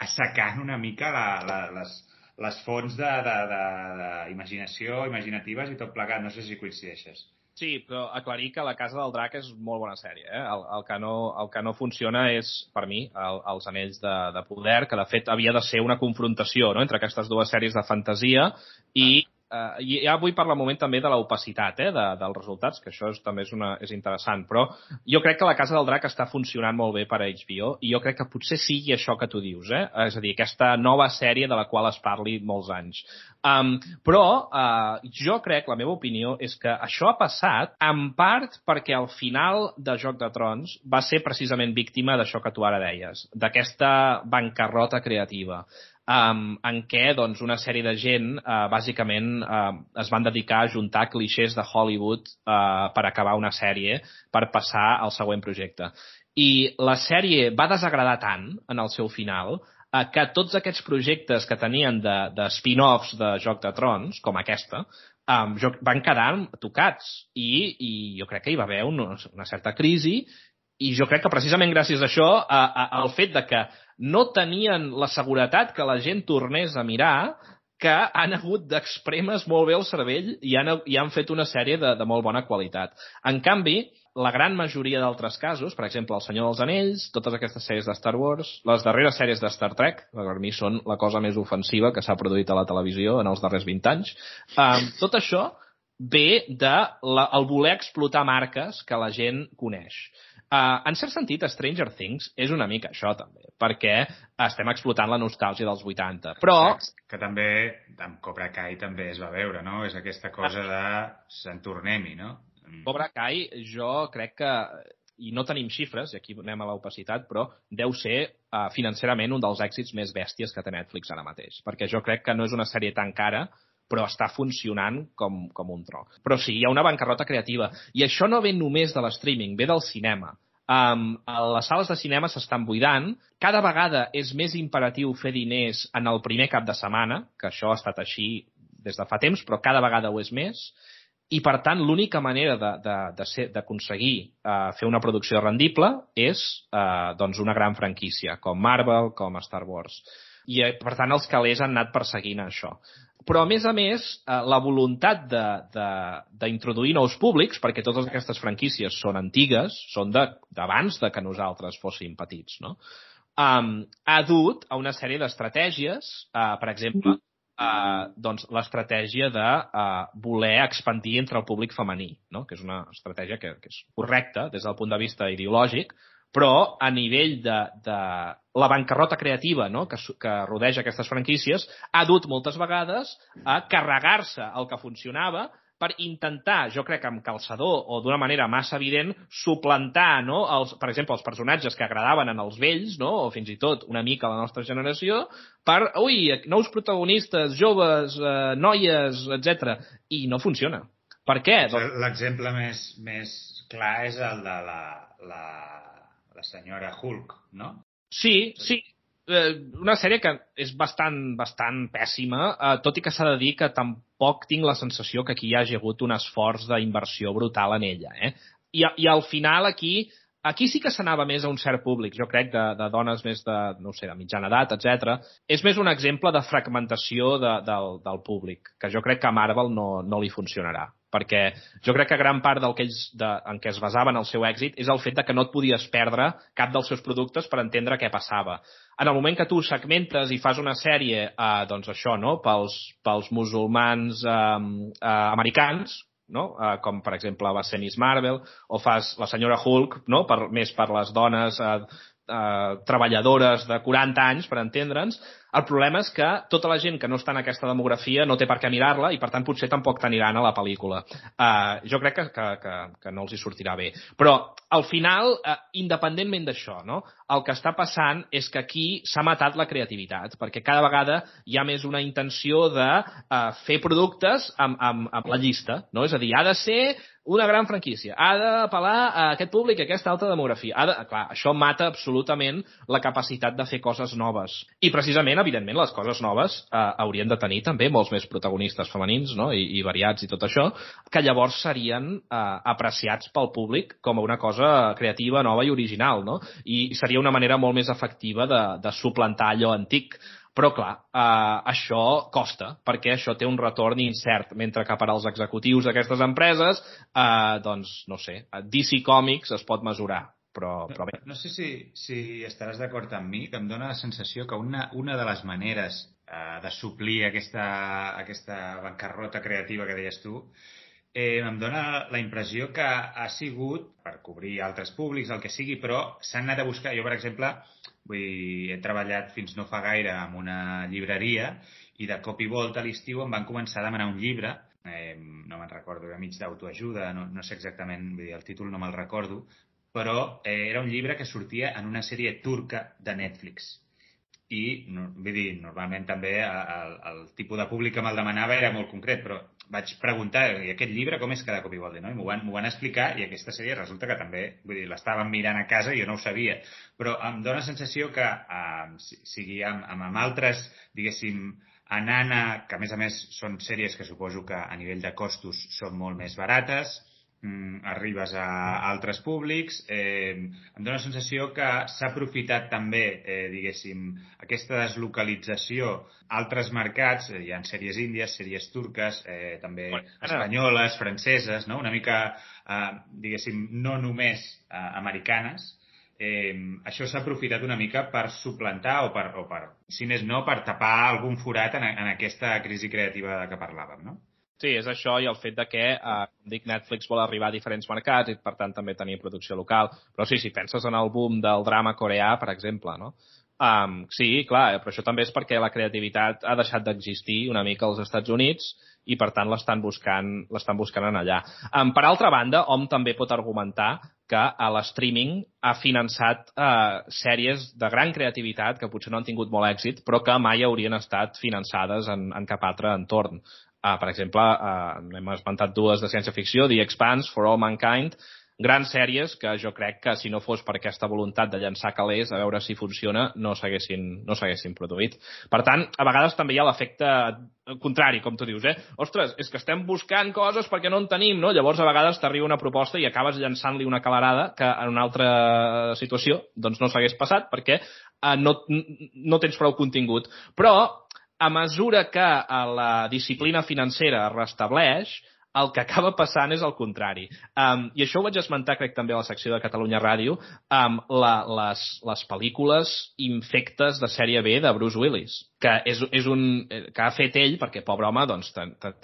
S2: assecant una mica la, la, les, les fonts d'imaginació, imaginatives i tot plegat. No sé si coincideixes.
S3: Sí, però aclarir que La Casa del Drac és molt bona sèrie. Eh? El, el, que, no, el que no funciona és, per mi, el, els anells de, de poder, que de fet havia de ser una confrontació no? entre aquestes dues sèries de fantasia i eh, ja vull parlar un moment també de l'opacitat eh, de, dels resultats, que això és, també és, una, és interessant, però jo crec que la Casa del Drac està funcionant molt bé per a HBO i jo crec que potser sigui això que tu dius, eh? és a dir, aquesta nova sèrie de la qual es parli molts anys. Um, però uh, jo crec, la meva opinió, és que això ha passat en part perquè al final de Joc de Trons va ser precisament víctima d'això que tu ara deies, d'aquesta bancarrota creativa um, en què doncs, una sèrie de gent uh, bàsicament uh, es van dedicar a juntar clixés de Hollywood uh, per acabar una sèrie per passar al següent projecte. I la sèrie va desagradar tant en el seu final uh, que tots aquests projectes que tenien de, de spin-offs de Joc de Trons, com aquesta, um, van quedar tocats i, i jo crec que hi va haver una, una certa crisi i jo crec que precisament gràcies a això, a, a, al fet de que no tenien la seguretat que la gent tornés a mirar, que han hagut d'expremes molt bé el cervell i han, i han fet una sèrie de, de molt bona qualitat. En canvi, la gran majoria d'altres casos, per exemple, El Senyor dels Anells, totes aquestes sèries de Star Wars, les darreres sèries de Star Trek, per mi són la cosa més ofensiva que s'ha produït a la televisió en els darrers 20 anys, um, tot això ve de la, el voler explotar marques que la gent coneix. Uh, en cert sentit, Stranger Things és una mica això, també, perquè estem explotant la nostàlgia dels 80. Però...
S2: Que també, amb Cobra Kai també es va veure, no? És aquesta cosa de se'n tornem-hi, no?
S3: Mm. Cobra Kai, jo crec que i no tenim xifres, i aquí anem a l'opacitat, però deu ser uh, financerament un dels èxits més bèsties que té Netflix ara mateix. Perquè jo crec que no és una sèrie tan cara, però està funcionant com, com un tro. Però sí, hi ha una bancarrota creativa. I això no ve només de l'streaming, ve del cinema. Um, les sales de cinema s'estan buidant. Cada vegada és més imperatiu fer diners en el primer cap de setmana, que això ha estat així des de fa temps, però cada vegada ho és més i per tant l'única manera d'aconseguir uh, fer una producció rendible és uh, doncs una gran franquícia, com Marvel, com Star Wars. I uh, per tant els calés han anat perseguint això. Però a més a més, uh, la voluntat d'introduir nous públics, perquè totes aquestes franquícies són antigues, són d'abans de, de que nosaltres fóssim petits, no? um, ha dut a una sèrie d'estratègies, uh, per exemple, eh, doncs l'estratègia de eh, voler expandir entre el públic femení, no? que és una estratègia que, que és correcta des del punt de vista ideològic, però a nivell de, de la bancarrota creativa no? que, que rodeja aquestes franquícies ha dut moltes vegades a carregar-se el que funcionava per intentar, jo crec, amb calçador o d'una manera massa evident, suplantar, no? els, per exemple, els personatges que agradaven en els vells, no? o fins i tot una mica a la nostra generació, per, ui, nous protagonistes, joves, eh, noies, etc. I no funciona. Per què?
S2: L'exemple més, més clar és el de la, la, la senyora Hulk, no?
S3: Sí, sí, eh, una sèrie que és bastant, bastant pèssima, eh, tot i que s'ha de dir que tampoc tinc la sensació que aquí hi hagi hagut un esforç d'inversió brutal en ella. Eh? I, I al final aquí Aquí sí que s'anava més a un cert públic, jo crec, de, de dones més de, no sé, de mitjana edat, etc. És més un exemple de fragmentació de, del, del públic, que jo crec que a Marvel no, no li funcionarà perquè jo crec que gran part del que ells, de, en què es basaven el seu èxit és el fet de que no et podies perdre cap dels seus productes per entendre què passava. En el moment que tu segmentes i fas una sèrie, eh, doncs això, no?, pels, pels musulmans eh, eh, americans, no? Uh, com per exemple va ser Miss Marvel, o fas la senyora Hulk, no? per, més per les dones uh, uh, treballadores de 40 anys, per entendre'ns, el problema és que tota la gent que no està en aquesta demografia no té per què mirar-la i, per tant, potser tampoc t'aniran a la pel·lícula. Uh, jo crec que, que, que, que no els hi sortirà bé. Però, al final, uh, independentment d'això, no? el que està passant és que aquí s'ha matat la creativitat, perquè cada vegada hi ha més una intenció de uh, fer productes amb, amb, amb la llista. No? És a dir, ha de ser una gran franquícia. Ha d'apel·lar a aquest públic, a aquesta alta demografia. Ha de, clar, això mata absolutament la capacitat de fer coses noves. I precisament evidentment, les coses noves eh, haurien de tenir també molts més protagonistes femenins no? I, i variats i tot això, que llavors serien eh, apreciats pel públic com a una cosa creativa, nova i original, no? I seria una manera molt més efectiva de, de suplantar allò antic. Però, clar, eh, això costa, perquè això té un retorn incert, mentre que per als executius d'aquestes empreses, eh, doncs, no sé, DC Comics es pot mesurar però, però bé.
S2: No, no sé si, si estaràs d'acord amb mi, que em dóna la sensació que una, una de les maneres eh, de suplir aquesta, aquesta bancarrota creativa que deies tu eh, em dóna la impressió que ha sigut per cobrir altres públics, el que sigui, però s'han anat a buscar... Jo, per exemple, vull, he treballat fins no fa gaire en una llibreria i de cop i volta a l'estiu em van començar a demanar un llibre eh, no me'n recordo, era mig d'autoajuda, no, no sé exactament, vull dir, el títol no me'l recordo, però eh, era un llibre que sortia en una sèrie turca de Netflix. I, no, vull dir, normalment també el, el tipus de públic que me'l demanava era molt concret, però vaig preguntar, i aquest llibre com és cada cop igual de no? I m'ho van, van explicar, i aquesta sèrie resulta que també, vull dir, l'estàvem mirant a casa i jo no ho sabia. Però em dóna la sensació que, eh, sigui amb, amb, amb altres, diguéssim, Anana, que a més a més són sèries que suposo que a nivell de costos són molt més barates, mm, arribes a altres públics. Eh, em dóna la sensació que s'ha aprofitat també, eh, diguéssim, aquesta deslocalització a altres mercats, eh, hi ha sèries índies, sèries turques, eh, també bueno, espanyoles, franceses, no? una mica, eh, diguéssim, no només eh, americanes, eh, això s'ha aprofitat una mica per suplantar o per, o per, si més no, per tapar algun forat en, en aquesta crisi creativa de que parlàvem, no?
S3: Sí, és això i el fet de que, eh, com dic, Netflix vol arribar a diferents mercats i, per tant, també tenir producció local. Però sí, si penses en el boom del drama coreà, per exemple, no? Um, sí, clar, però això també és perquè la creativitat ha deixat d'existir una mica als Estats Units i per tant l'estan buscant, buscant en allà. Um, per altra banda, hom també pot argumentar que l'streaming ha finançat uh, sèries de gran creativitat que potser no han tingut molt èxit, però que mai haurien estat finançades en, en cap altre entorn. Uh, per exemple, uh, hem esmentat dues de ciència-ficció, The Expanse, For All Mankind, grans sèries que jo crec que si no fos per aquesta voluntat de llançar calés a veure si funciona no s'haguessin no produït. Per tant, a vegades també hi ha l'efecte contrari, com tu dius, eh? Ostres, és que estem buscant coses perquè no en tenim, no? Llavors, a vegades t'arriba una proposta i acabes llançant-li una calarada que en una altra situació doncs no s'hagués passat perquè eh, no, no tens prou contingut. Però, a mesura que eh, la disciplina financera es restableix, el que acaba passant és el contrari. Um, I això ho vaig esmentar, crec, també a la secció de Catalunya Ràdio, amb um, la, les, les pel·lícules infectes de sèrie B de Bruce Willis, que és, és un, que ha fet ell, perquè, pobre home, doncs,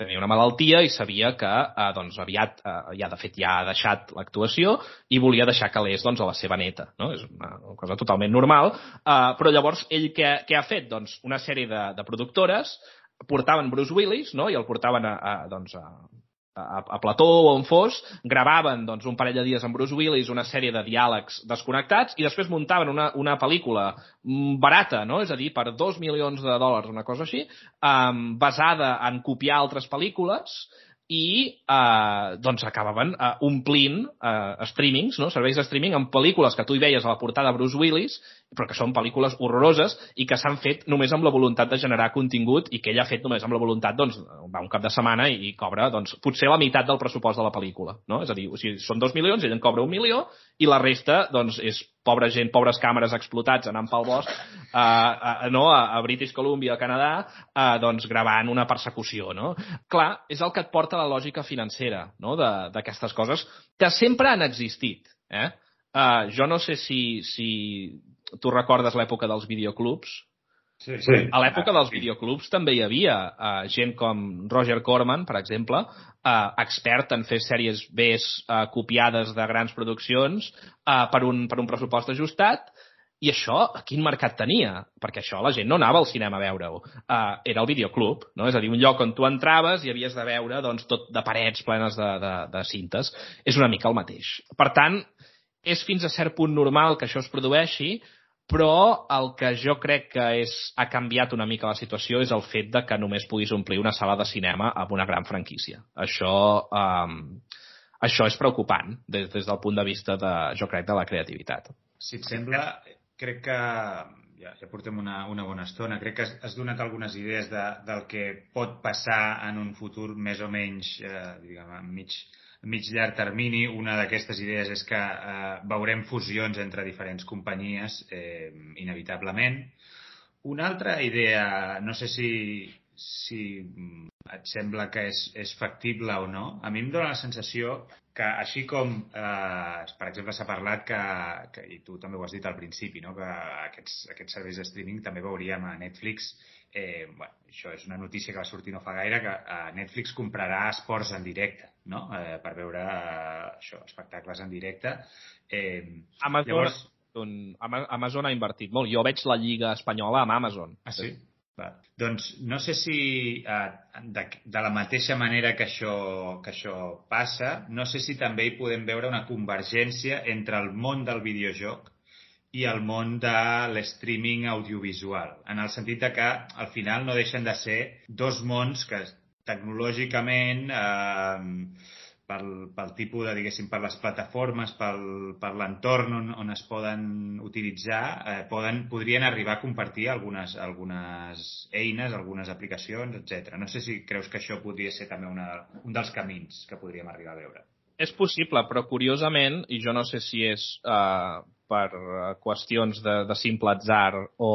S3: tenia una malaltia i sabia que uh, doncs, aviat, uh, ja de fet, ja ha deixat l'actuació i volia deixar calés doncs, a la seva neta. No? És una, una cosa totalment normal. Uh, però llavors, ell què, què ha fet? Doncs una sèrie de, de productores portaven Bruce Willis no? i el portaven a, a, doncs, a, a, a Plató o on fos, gravaven doncs, un parell de dies amb Bruce Willis una sèrie de diàlegs desconnectats i després muntaven una, una pel·lícula mm, barata, no? és a dir, per dos milions de dòlars, una cosa així, um, basada en copiar altres pel·lícules i eh, doncs acabaven eh, omplint eh, streamings, no? serveis de streaming amb pel·lícules que tu hi veies a la portada Bruce Willis, però que són pel·lícules horroroses i que s'han fet només amb la voluntat de generar contingut i que ell ha fet només amb la voluntat, doncs, va un cap de setmana i, i cobra, doncs, potser la meitat del pressupost de la pel·lícula, no? És a dir, o sigui, són dos milions, ell en cobra un milió i la resta, doncs, és pobra gent, pobres càmeres explotats anant pel bosc, uh, uh, no? a, a British Columbia, a Canadà, uh, doncs gravant una persecució, no? Clar, és el que et porta la lògica financera, no?, d'aquestes coses que sempre han existit, eh? Uh, jo no sé si, si tu recordes l'època dels videoclubs,
S2: Sí, sí.
S3: A l'època dels videoclubs també hi havia uh, gent com Roger Corman, per exemple, uh, expert en fer sèries B uh, copiades de grans produccions uh, per, un, per un pressupost ajustat, i això, quin mercat tenia? Perquè això la gent no anava al cinema a veure-ho. Uh, era el videoclub, no? És a dir, un lloc on tu entraves i havies de veure doncs, tot de parets plenes de, de, de cintes. És una mica el mateix. Per tant, és fins a cert punt normal que això es produeixi, però el que jo crec que és, ha canviat una mica la situació és el fet de que només puguis omplir una sala de cinema amb una gran franquícia. Això, um, això és preocupant des, des del punt de vista, de, jo crec, de la creativitat.
S2: Si et sembla, crec que ja, ja portem una, una bona estona. Crec que has, has donat algunes idees de, del que pot passar en un futur més o menys, eh, diguem, mig, mig llarg termini. Una d'aquestes idees és que eh, veurem fusions entre diferents companyies, eh, inevitablement. Una altra idea, no sé si, si et sembla que és, és factible o no, a mi em dóna la sensació que així com, eh, per exemple, s'ha parlat que, que, i tu també ho has dit al principi, no? que aquests, aquests serveis de streaming també veuríem a Netflix eh, bueno, això és una notícia que va sortir no fa gaire, que eh, Netflix comprarà esports en directe, no? Eh, per veure eh, això, espectacles en directe.
S3: Eh, Amazon, llavors... Amazon ha invertit molt. Jo veig la Lliga Espanyola amb Amazon.
S2: Ah, sí? Va. Doncs no sé si eh, de, de la mateixa manera que això, que això passa, no sé si també hi podem veure una convergència entre el món del videojoc i el món de l'streaming audiovisual, en el sentit de que al final no deixen de ser dos mons que tecnològicament eh, pel, pel tipus de, diguéssim, per les plataformes, pel, per l'entorn on, on es poden utilitzar, eh, poden, podrien arribar a compartir algunes, algunes eines, algunes aplicacions, etc. No sé si creus que això podria ser també una, un dels camins que podríem arribar a veure.
S3: És possible, però curiosament, i jo no sé si és uh, per uh, qüestions de, de simple atzar o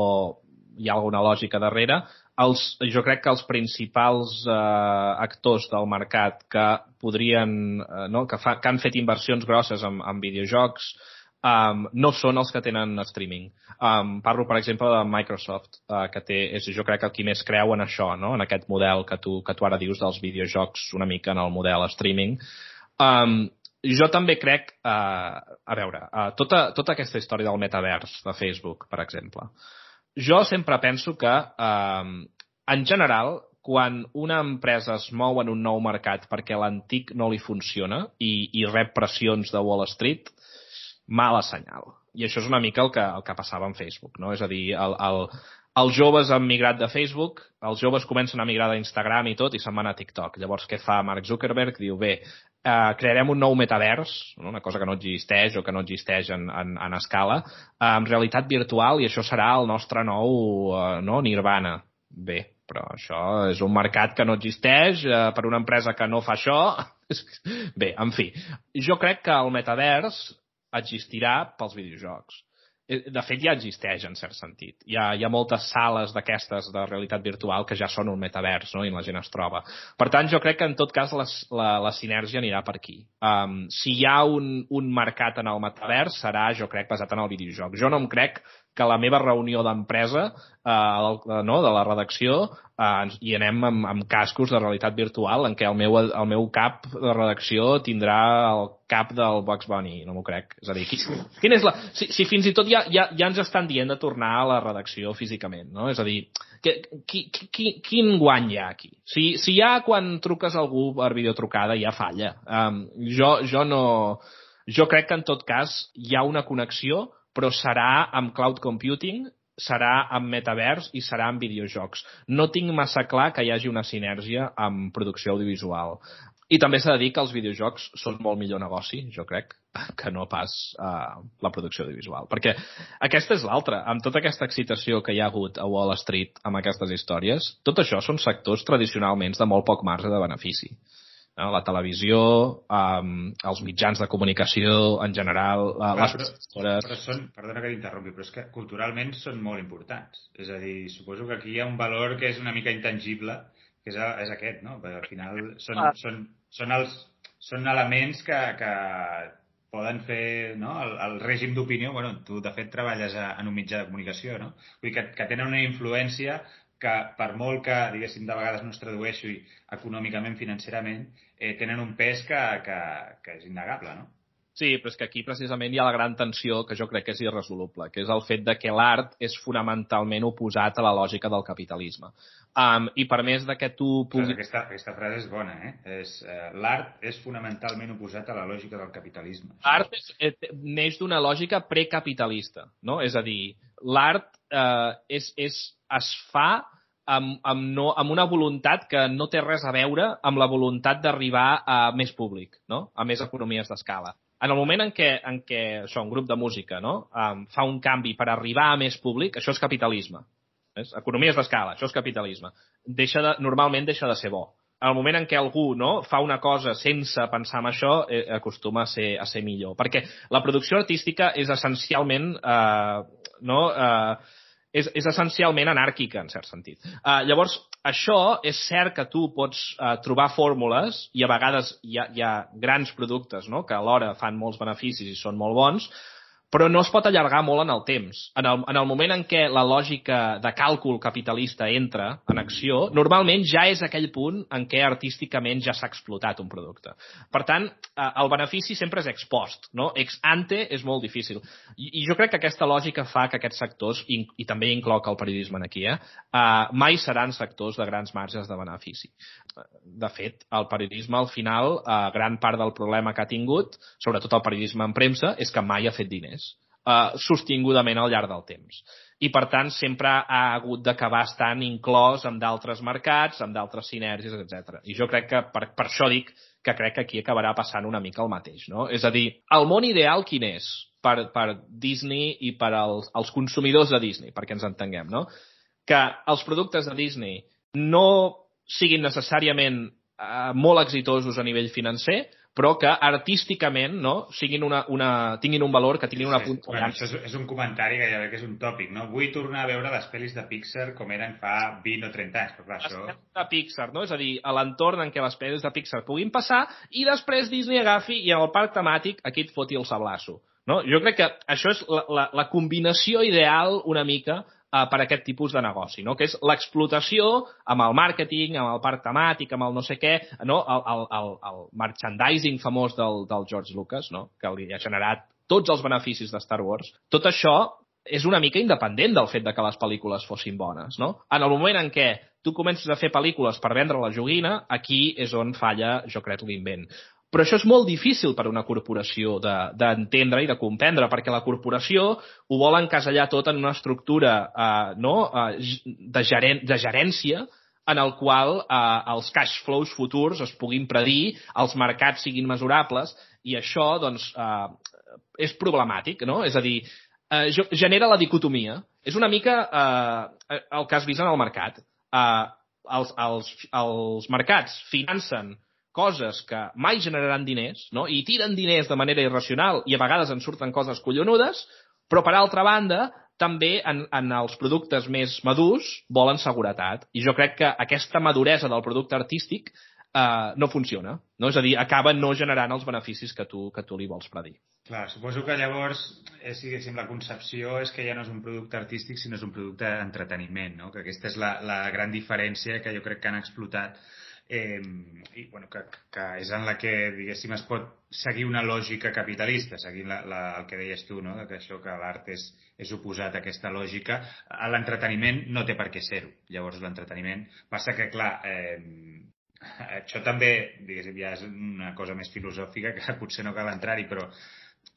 S3: hi ha alguna lògica darrere, els, jo crec que els principals uh, actors del mercat que podrien, uh, no, que, fa, que han fet inversions grosses en, en videojocs, um, no són els que tenen streaming. Um, parlo, per exemple, de Microsoft, uh, que té, és, jo crec que el qui més creu en això, no? en aquest model que tu, que tu ara dius dels videojocs una mica en el model streaming. Um, jo també crec, uh, a veure, uh, tota, tota aquesta història del metavers de Facebook, per exemple, jo sempre penso que, uh, en general, quan una empresa es mou en un nou mercat perquè l'antic no li funciona i, i rep pressions de Wall Street, mala senyal. I això és una mica el que, el que passava amb Facebook, no? És a dir, el, el, els joves han migrat de Facebook, els joves comencen a migrar d'Instagram i tot i se'n van a TikTok. Llavors, què fa Mark Zuckerberg? Diu, bé, eh, crearem un nou metavers, no? una cosa que no existeix o que no existeix en, en, en escala, eh, amb realitat virtual i això serà el nostre nou eh, no? nirvana. Bé, però això és un mercat que no existeix eh, per una empresa que no fa això. Bé, en fi, jo crec que el metavers existirà pels videojocs de fet ja existeix en cert sentit. Hi ha, hi ha moltes sales d'aquestes de realitat virtual que ja són un metavers no? i la gent es troba. Per tant, jo crec que en tot cas les, la, la sinergia anirà per aquí. Um, si hi ha un, un mercat en el metavers serà, jo crec, basat en el videojoc. Jo no em crec que la meva reunió d'empresa, eh, no, de la redacció, eh, i anem amb, amb cascos de realitat virtual en què el meu, el meu cap de redacció tindrà el cap del Bugs Bunny, no m'ho crec. És a dir, qui, quin és la... Si, si fins i tot ja, ja, ja ens estan dient de tornar a la redacció físicament, no? És a dir, que, qui, qui, quin guany hi ha aquí? Si, si ja quan truques algú per videotrucada ja falla. Um, jo, jo no... Jo crec que en tot cas hi ha una connexió però serà amb cloud computing, serà amb metavers i serà amb videojocs. No tinc massa clar que hi hagi una sinergia amb producció audiovisual. I també s'ha de dir que els videojocs són molt millor negoci, jo crec, que no pas uh, la producció audiovisual. Perquè aquesta és l'altra. Amb tota aquesta excitació que hi ha hagut a Wall Street amb aquestes històries, tot això són sectors tradicionalment de molt poc marge de benefici no? la televisió, um, els mitjans de comunicació en general, uh,
S2: les però, però són, perdona que t'interrompi, però és que culturalment són molt importants. És a dir, suposo que aquí hi ha un valor que és una mica intangible, que és, és aquest, no? Perquè al final són, ah. són, són, els, són elements que, que poden fer no? el, el règim d'opinió, bueno, tu de fet treballes a, en un mitjà de comunicació, no? Vull dir que, que tenen una influència que per molt que, diguéssim, de vegades no es tradueixi econòmicament, financerament, eh, tenen un pes que, que, que és innegable, no?
S3: Sí, però és que aquí precisament hi ha la gran tensió que jo crec que és irresoluble, que és el fet de que l'art és fonamentalment oposat a la lògica del capitalisme. Um, I per més de que tu
S2: puguis... Aquesta, aquesta frase és bona, eh? És, uh, L'art és fonamentalment oposat a la lògica del capitalisme.
S3: L'art eh, neix d'una lògica precapitalista, no? És a dir, l'art eh, és, és, es fa amb, amb, no, amb una voluntat que no té res a veure amb la voluntat d'arribar a més públic, no? a més economies d'escala. En el moment en què, en què això, un grup de música no? um, fa un canvi per arribar a més públic, això és capitalisme. És? Economies d'escala, això és capitalisme. Deixa de, normalment deixa de ser bo. En el moment en què algú no, fa una cosa sense pensar en això, eh, acostuma a ser, a ser millor. Perquè la producció artística és essencialment eh, no, eh, és, és essencialment anàrquica, en cert sentit. Uh, llavors, això és cert que tu pots uh, trobar fórmules i a vegades hi ha, hi ha grans productes no? que alhora fan molts beneficis i són molt bons, però no es pot allargar molt en el temps. En el, en el moment en què la lògica de càlcul capitalista entra en acció, normalment ja és aquell punt en què artísticament ja s'ha explotat un producte. Per tant, eh, el benefici sempre és ex post, no? Ex ante és molt difícil. I, i jo crec que aquesta lògica fa que aquests sectors, i, i també incloc el periodisme aquí, eh, uh, mai seran sectors de grans marges de benefici. De fet, el periodisme, al final, uh, gran part del problema que ha tingut, sobretot el periodisme en premsa, és que mai ha fet diners eh, sostingudament al llarg del temps. I, per tant, sempre ha hagut d'acabar estant inclòs en d'altres mercats, en d'altres sinergies, etc. I jo crec que, per, per això dic que crec que aquí acabarà passant una mica el mateix. No? És a dir, el món ideal quin és per, per Disney i per als, als consumidors de Disney, perquè ens entenguem, no? Que els productes de Disney no siguin necessàriament eh, molt exitosos a nivell financer, però que artísticament no, siguin una, una, tinguin un valor, que tinguin una
S2: sí, punta. Bueno, això és, és un comentari que ja que és un tòpic, no? Vull tornar a veure les pel·lis de Pixar com eren fa 20 o 30 anys, però clar, això...
S3: de Pixar, no? És a dir, a l'entorn en què les pel·lis de Pixar puguin passar i després Disney agafi i en el parc temàtic aquí et foti el sablasso. No? Jo crec que això és la, la, la combinació ideal una mica eh, per aquest tipus de negoci, no? que és l'explotació amb el màrqueting, amb el parc temàtic, amb el no sé què, no? el, el, el, el merchandising famós del, del George Lucas, no? que li ha generat tots els beneficis de Star Wars. Tot això és una mica independent del fet de que les pel·lícules fossin bones. No? En el moment en què tu comences a fer pel·lícules per vendre la joguina, aquí és on falla, jo crec, l'invent. Però això és molt difícil per una corporació d'entendre de, i de comprendre, perquè la corporació ho vol encasellar tot en una estructura eh, no? eh, de, geren de gerència en el qual eh, els cash flows futurs es puguin predir, els mercats siguin mesurables, i això doncs, eh, és problemàtic, no? És a dir, eh, genera la dicotomia. És una mica eh, el que has vist en el mercat. Eh, els, els, els mercats financen coses que mai generaran diners no? i tiren diners de manera irracional i a vegades en surten coses collonudes, però per altra banda també en, en els productes més madurs volen seguretat. I jo crec que aquesta maduresa del producte artístic eh, no funciona. No? És a dir, acaba no generant els beneficis que tu, que tu li vols predir.
S2: Clar, suposo que llavors, eh, si diguéssim, la concepció és que ja no és un producte artístic, sinó és un producte d'entreteniment, no? que aquesta és la, la gran diferència que jo crec que han explotat eh, i bueno, que, que és en la que, diguéssim, es pot seguir una lògica capitalista, seguint la, la, el que deies tu, no? que això que l'art és, és oposat a aquesta lògica. L'entreteniment no té per què ser-ho. Llavors, l'entreteniment... Passa que, clar, eh, això també, diguéssim, ja és una cosa més filosòfica que potser no cal entrar-hi, però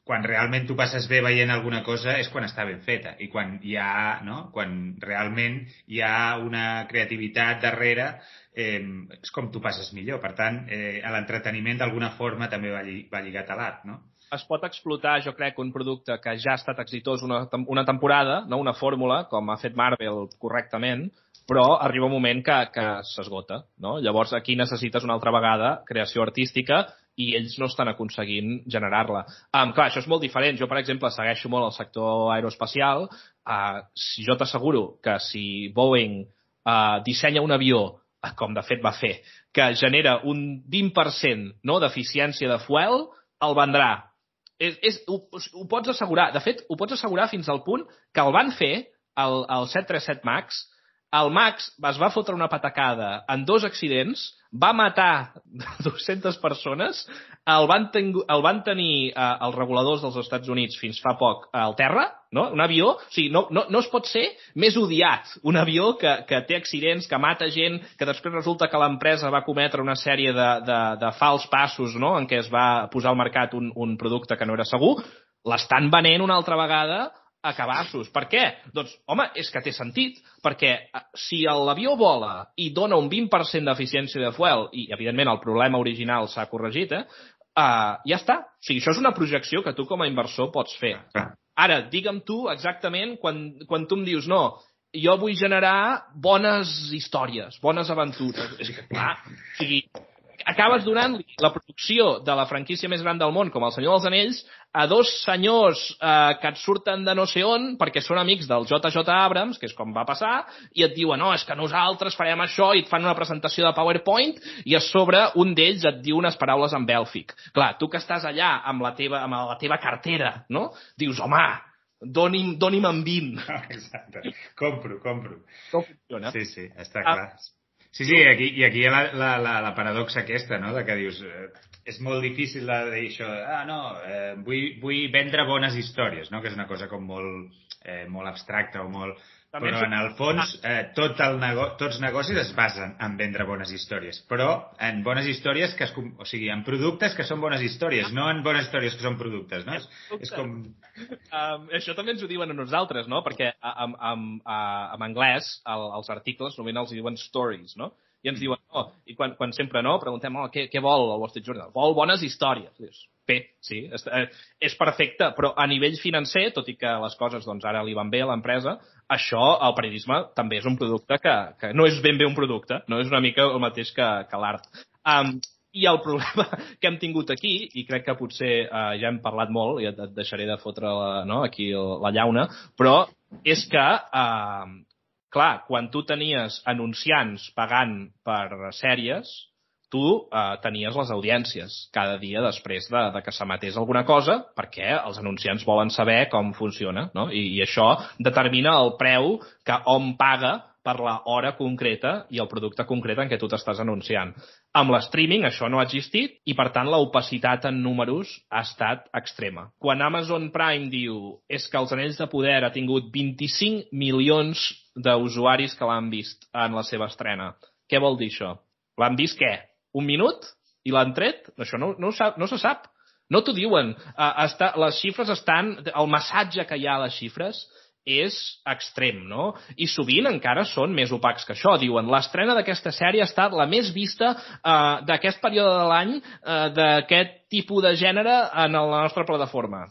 S2: quan realment tu passes bé veient alguna cosa és quan està ben feta i quan hi ha, no? quan realment hi ha una creativitat darrere eh, és com tu passes millor. Per tant, eh, l'entreteniment d'alguna forma també va, lli va lligat a l'art, no?
S3: es pot explotar, jo crec, un producte que ja ha estat exitós una, una temporada, no una fórmula, com ha fet Marvel correctament, però arriba un moment que, que s'esgota. No? Llavors aquí necessites una altra vegada creació artística i ells no estan aconseguint generar-la. Um, clar, això és molt diferent. Jo, per exemple, segueixo molt el sector aeroespacial. Uh, si jo t'asseguro que si Boeing uh, dissenya un avió, uh, com de fet va fer, que genera un 20% no, d'eficiència de fuel, el vendrà. És, és, ho, ho pots assegurar. De fet, ho pots assegurar fins al punt que el van fer, el, el 737 MAX, el Max es va fotre una patacada en dos accidents, va matar 200 persones, el van, ten el van tenir eh, els reguladors dels Estats Units fins fa poc al terra, no? un avió, o sigui, no, no, no es pot ser més odiat un avió que, que té accidents, que mata gent, que després resulta que l'empresa va cometre una sèrie de, de, de fals passos no? en què es va posar al mercat un, un producte que no era segur, l'estan venent una altra vegada a cabassos. Per què? Doncs, home, és que té sentit, perquè eh, si l'avió vola i dona un 20% d'eficiència de fuel, i evidentment el problema original s'ha corregit, eh, uh, ja està. O sigui, això és una projecció que tu com a inversor pots fer. Ara, digue'm tu exactament quan, quan tu em dius no, jo vull generar bones històries, bones aventures. És que, clar, o sigui, acabes donant la producció de la franquícia més gran del món, com el Senyor dels Anells, a dos senyors eh, que et surten de no sé on perquè són amics del JJ Abrams, que és com va passar, i et diuen, no, és que nosaltres farem això, i et fan una presentació de PowerPoint, i a sobre un d'ells et diu unes paraules en bèlfic. Clar, tu que estàs allà amb la teva, amb la teva cartera, no? Dius, home, doni'm, doni'm en 20.
S2: Exacte. Compro, compro.
S3: Com funciona?
S2: Sí, sí, està ah, clar. Ah, Sí, sí, aquí, i aquí hi ha la, la, la, la paradoxa aquesta, no?, de que dius, eh, és molt difícil de dir això, ah, no, eh, vull, vull vendre bones històries, no?, que és una cosa com molt, eh, molt abstracta o molt també però en el fons, eh, tot el nego tots negocis es basen en vendre bones històries, però en bones històries, que es, o sigui, en productes que són bones històries, no en bones històries que són productes, no? És, és com...
S3: Um, això també ens ho diuen a nosaltres, no? Perquè en, en, en anglès el, els articles només els diuen stories, no? I ens diuen, no, i quan, quan sempre no, preguntem, oh, què, què vol el Wall Street Journal? Vol bones històries. Dius, bé, sí, és, eh, és perfecte, però a nivell financer, tot i que les coses doncs, ara li van bé a l'empresa, això, el periodisme, també és un producte que, que no és ben bé un producte, no és una mica el mateix que, que l'art. Um, i el problema que hem tingut aquí, i crec que potser uh, ja hem parlat molt, i et, et deixaré de fotre la, no, aquí la llauna, però és que, uh, clar, quan tu tenies anunciants pagant per sèries, tu eh, tenies les audiències cada dia després de, de que s'emetés alguna cosa perquè els anunciants volen saber com funciona no? I, i això determina el preu que hom paga per la hora concreta i el producte concret en què tu t'estàs anunciant. Amb l'streaming això no ha existit i, per tant, l'opacitat en números ha estat extrema. Quan Amazon Prime diu és que els Anells de Poder ha tingut 25 milions d'usuaris que l'han vist en la seva estrena, què vol dir això? L'han vist què? un minut I l'han tret? Això no, no, sap, no se sap. No t'ho diuen. Uh, està, les xifres estan... El massatge que hi ha a les xifres és extrem, no? I sovint encara són més opacs que això. Diuen, l'estrena d'aquesta sèrie ha estat la més vista uh, d'aquest període de l'any uh, d'aquest tipus de gènere en la nostra plataforma.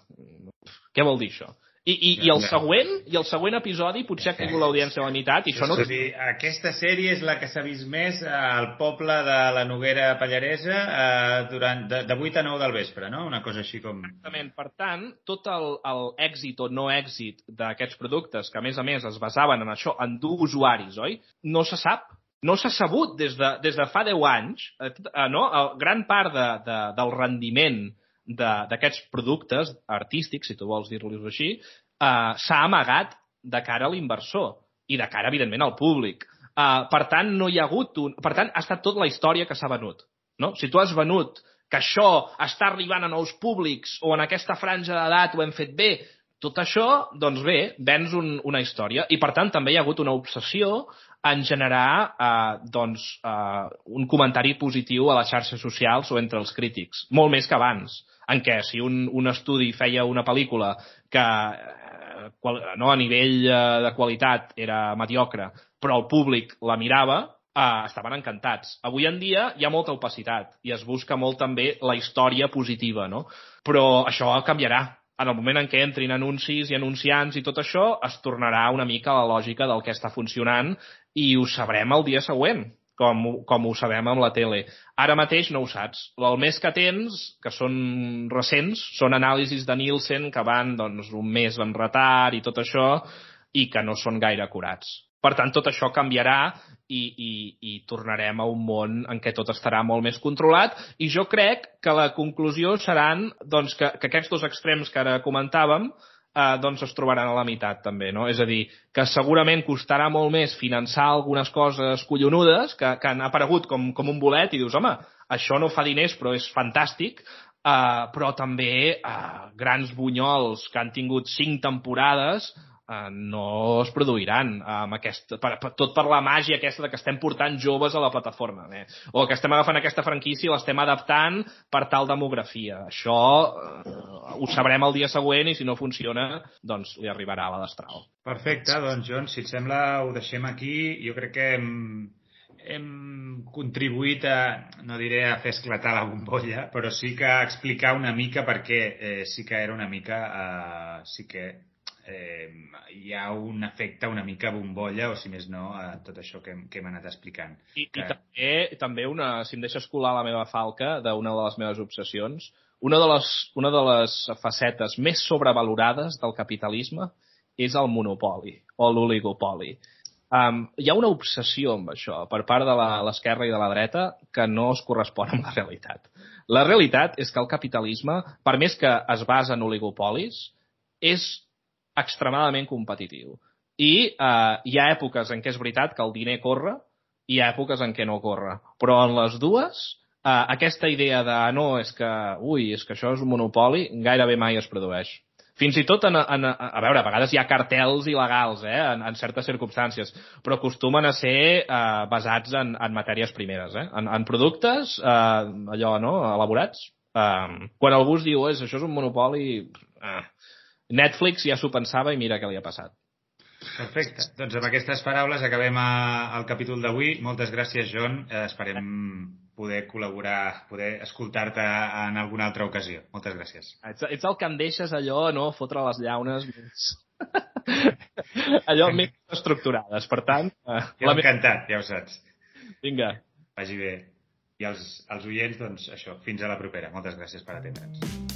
S3: Què vol dir això? I, i, i el següent i el següent episodi potser ha caigut l'audiència a la meitat i això no...
S2: Dir, aquesta sèrie és la que s'ha vist més al poble de la Noguera Pallaresa eh, durant de, de 8 a 9 del vespre, no? Una cosa així com...
S3: Exactament. Per tant, tot el, el èxit o no èxit d'aquests productes, que a més a més es basaven en això, en dur usuaris, oi? No se sap. No s'ha sabut des de, des de fa 10 anys, eh, eh no? El, gran part de, de, del rendiment d'aquests productes artístics, si tu vols dir-los així, eh, s'ha amagat de cara a l'inversor i de cara, evidentment, al públic. Uh, per tant, no hi ha hagut un... Per tant, ha estat tota la història que s'ha venut. No? Si tu has venut que això està arribant a nous públics o en aquesta franja d'edat ho hem fet bé, tot això, doncs bé, vens un, una història. I, per tant, també hi ha hagut una obsessió en generar eh, doncs, eh, un comentari positiu a les xarxes socials o entre els crítics, molt més que abans, en què si un, un estudi feia una pel·lícula que qual, no, a nivell eh, de qualitat era mediocre, però el públic la mirava, eh, estaven encantats. Avui en dia hi ha molta opacitat i es busca molt també la història positiva, no? Però això canviarà. En el moment en què entrin anuncis i anunciants i tot això, es tornarà una mica la lògica del que està funcionant i ho sabrem el dia següent com, com ho sabem amb la tele. Ara mateix no ho saps. El més que tens, que són recents, són anàlisis de Nielsen que van doncs, un mes en retard i tot això, i que no són gaire acurats. Per tant, tot això canviarà i, i, i tornarem a un món en què tot estarà molt més controlat i jo crec que la conclusió seran doncs, que, que aquests dos extrems que ara comentàvem eh, doncs es trobaran a la meitat també, no? És a dir, que segurament costarà molt més finançar algunes coses collonudes que, que han aparegut com, com un bolet i dius, home, això no fa diners però és fantàstic, eh, però també eh, grans bunyols que han tingut cinc temporades eh, no es produiran amb aquest, per, per, tot per la màgia aquesta de que estem portant joves a la plataforma eh? o que estem agafant aquesta franquícia i l'estem adaptant per tal demografia. Això eh, ho sabrem el dia següent i si no funciona doncs li arribarà a la destral.
S2: Perfecte, doncs John, si et sembla ho deixem aquí. Jo crec que hem, hem contribuït a, no diré a fer esclatar la bombolla, però sí que a explicar una mica perquè eh, sí que era una mica, eh, sí que eh, hi ha un efecte una mica bombolla, o si més no, a tot això que, que hem anat explicant.
S3: I, que... i també, també una, si em deixes colar la meva falca d'una de les meves obsessions, una de, les, una de les facetes més sobrevalorades del capitalisme és el monopoli o l'oligopoli. Um, hi ha una obsessió amb això per part de l'esquerra i de la dreta que no es correspon amb la realitat. La realitat és que el capitalisme, per més que es basa en oligopolis, és extremadament competitiu. I eh, hi ha èpoques en què és veritat que el diner corre i hi ha èpoques en què no corre. Però en les dues, eh, aquesta idea de no, és que, ui, és que això és un monopoli, gairebé mai es produeix. Fins i tot, en, en, a veure, a vegades hi ha cartels il·legals eh, en, en certes circumstàncies, però acostumen a ser eh, basats en, en matèries primeres, eh, en, en productes eh, allò, no?, elaborats. Eh, quan algú es diu, és, això és un monopoli... Eh, Netflix ja s'ho pensava i mira què li ha passat.
S2: Perfecte. Doncs amb aquestes paraules acabem a, el capítol d'avui. Moltes gràcies, John. Eh, esperem poder col·laborar, poder escoltar-te en alguna altra ocasió. Moltes gràcies.
S3: Ets, ets el que em deixes allò, no?, fotre les llaunes més... allò més estructurades. Per tant...
S2: Eh, jo la... encantat, ja ho saps.
S3: Vinga.
S2: Vagi bé. I els, els oients, doncs, això, fins a la propera. Moltes gràcies per atendre'ns.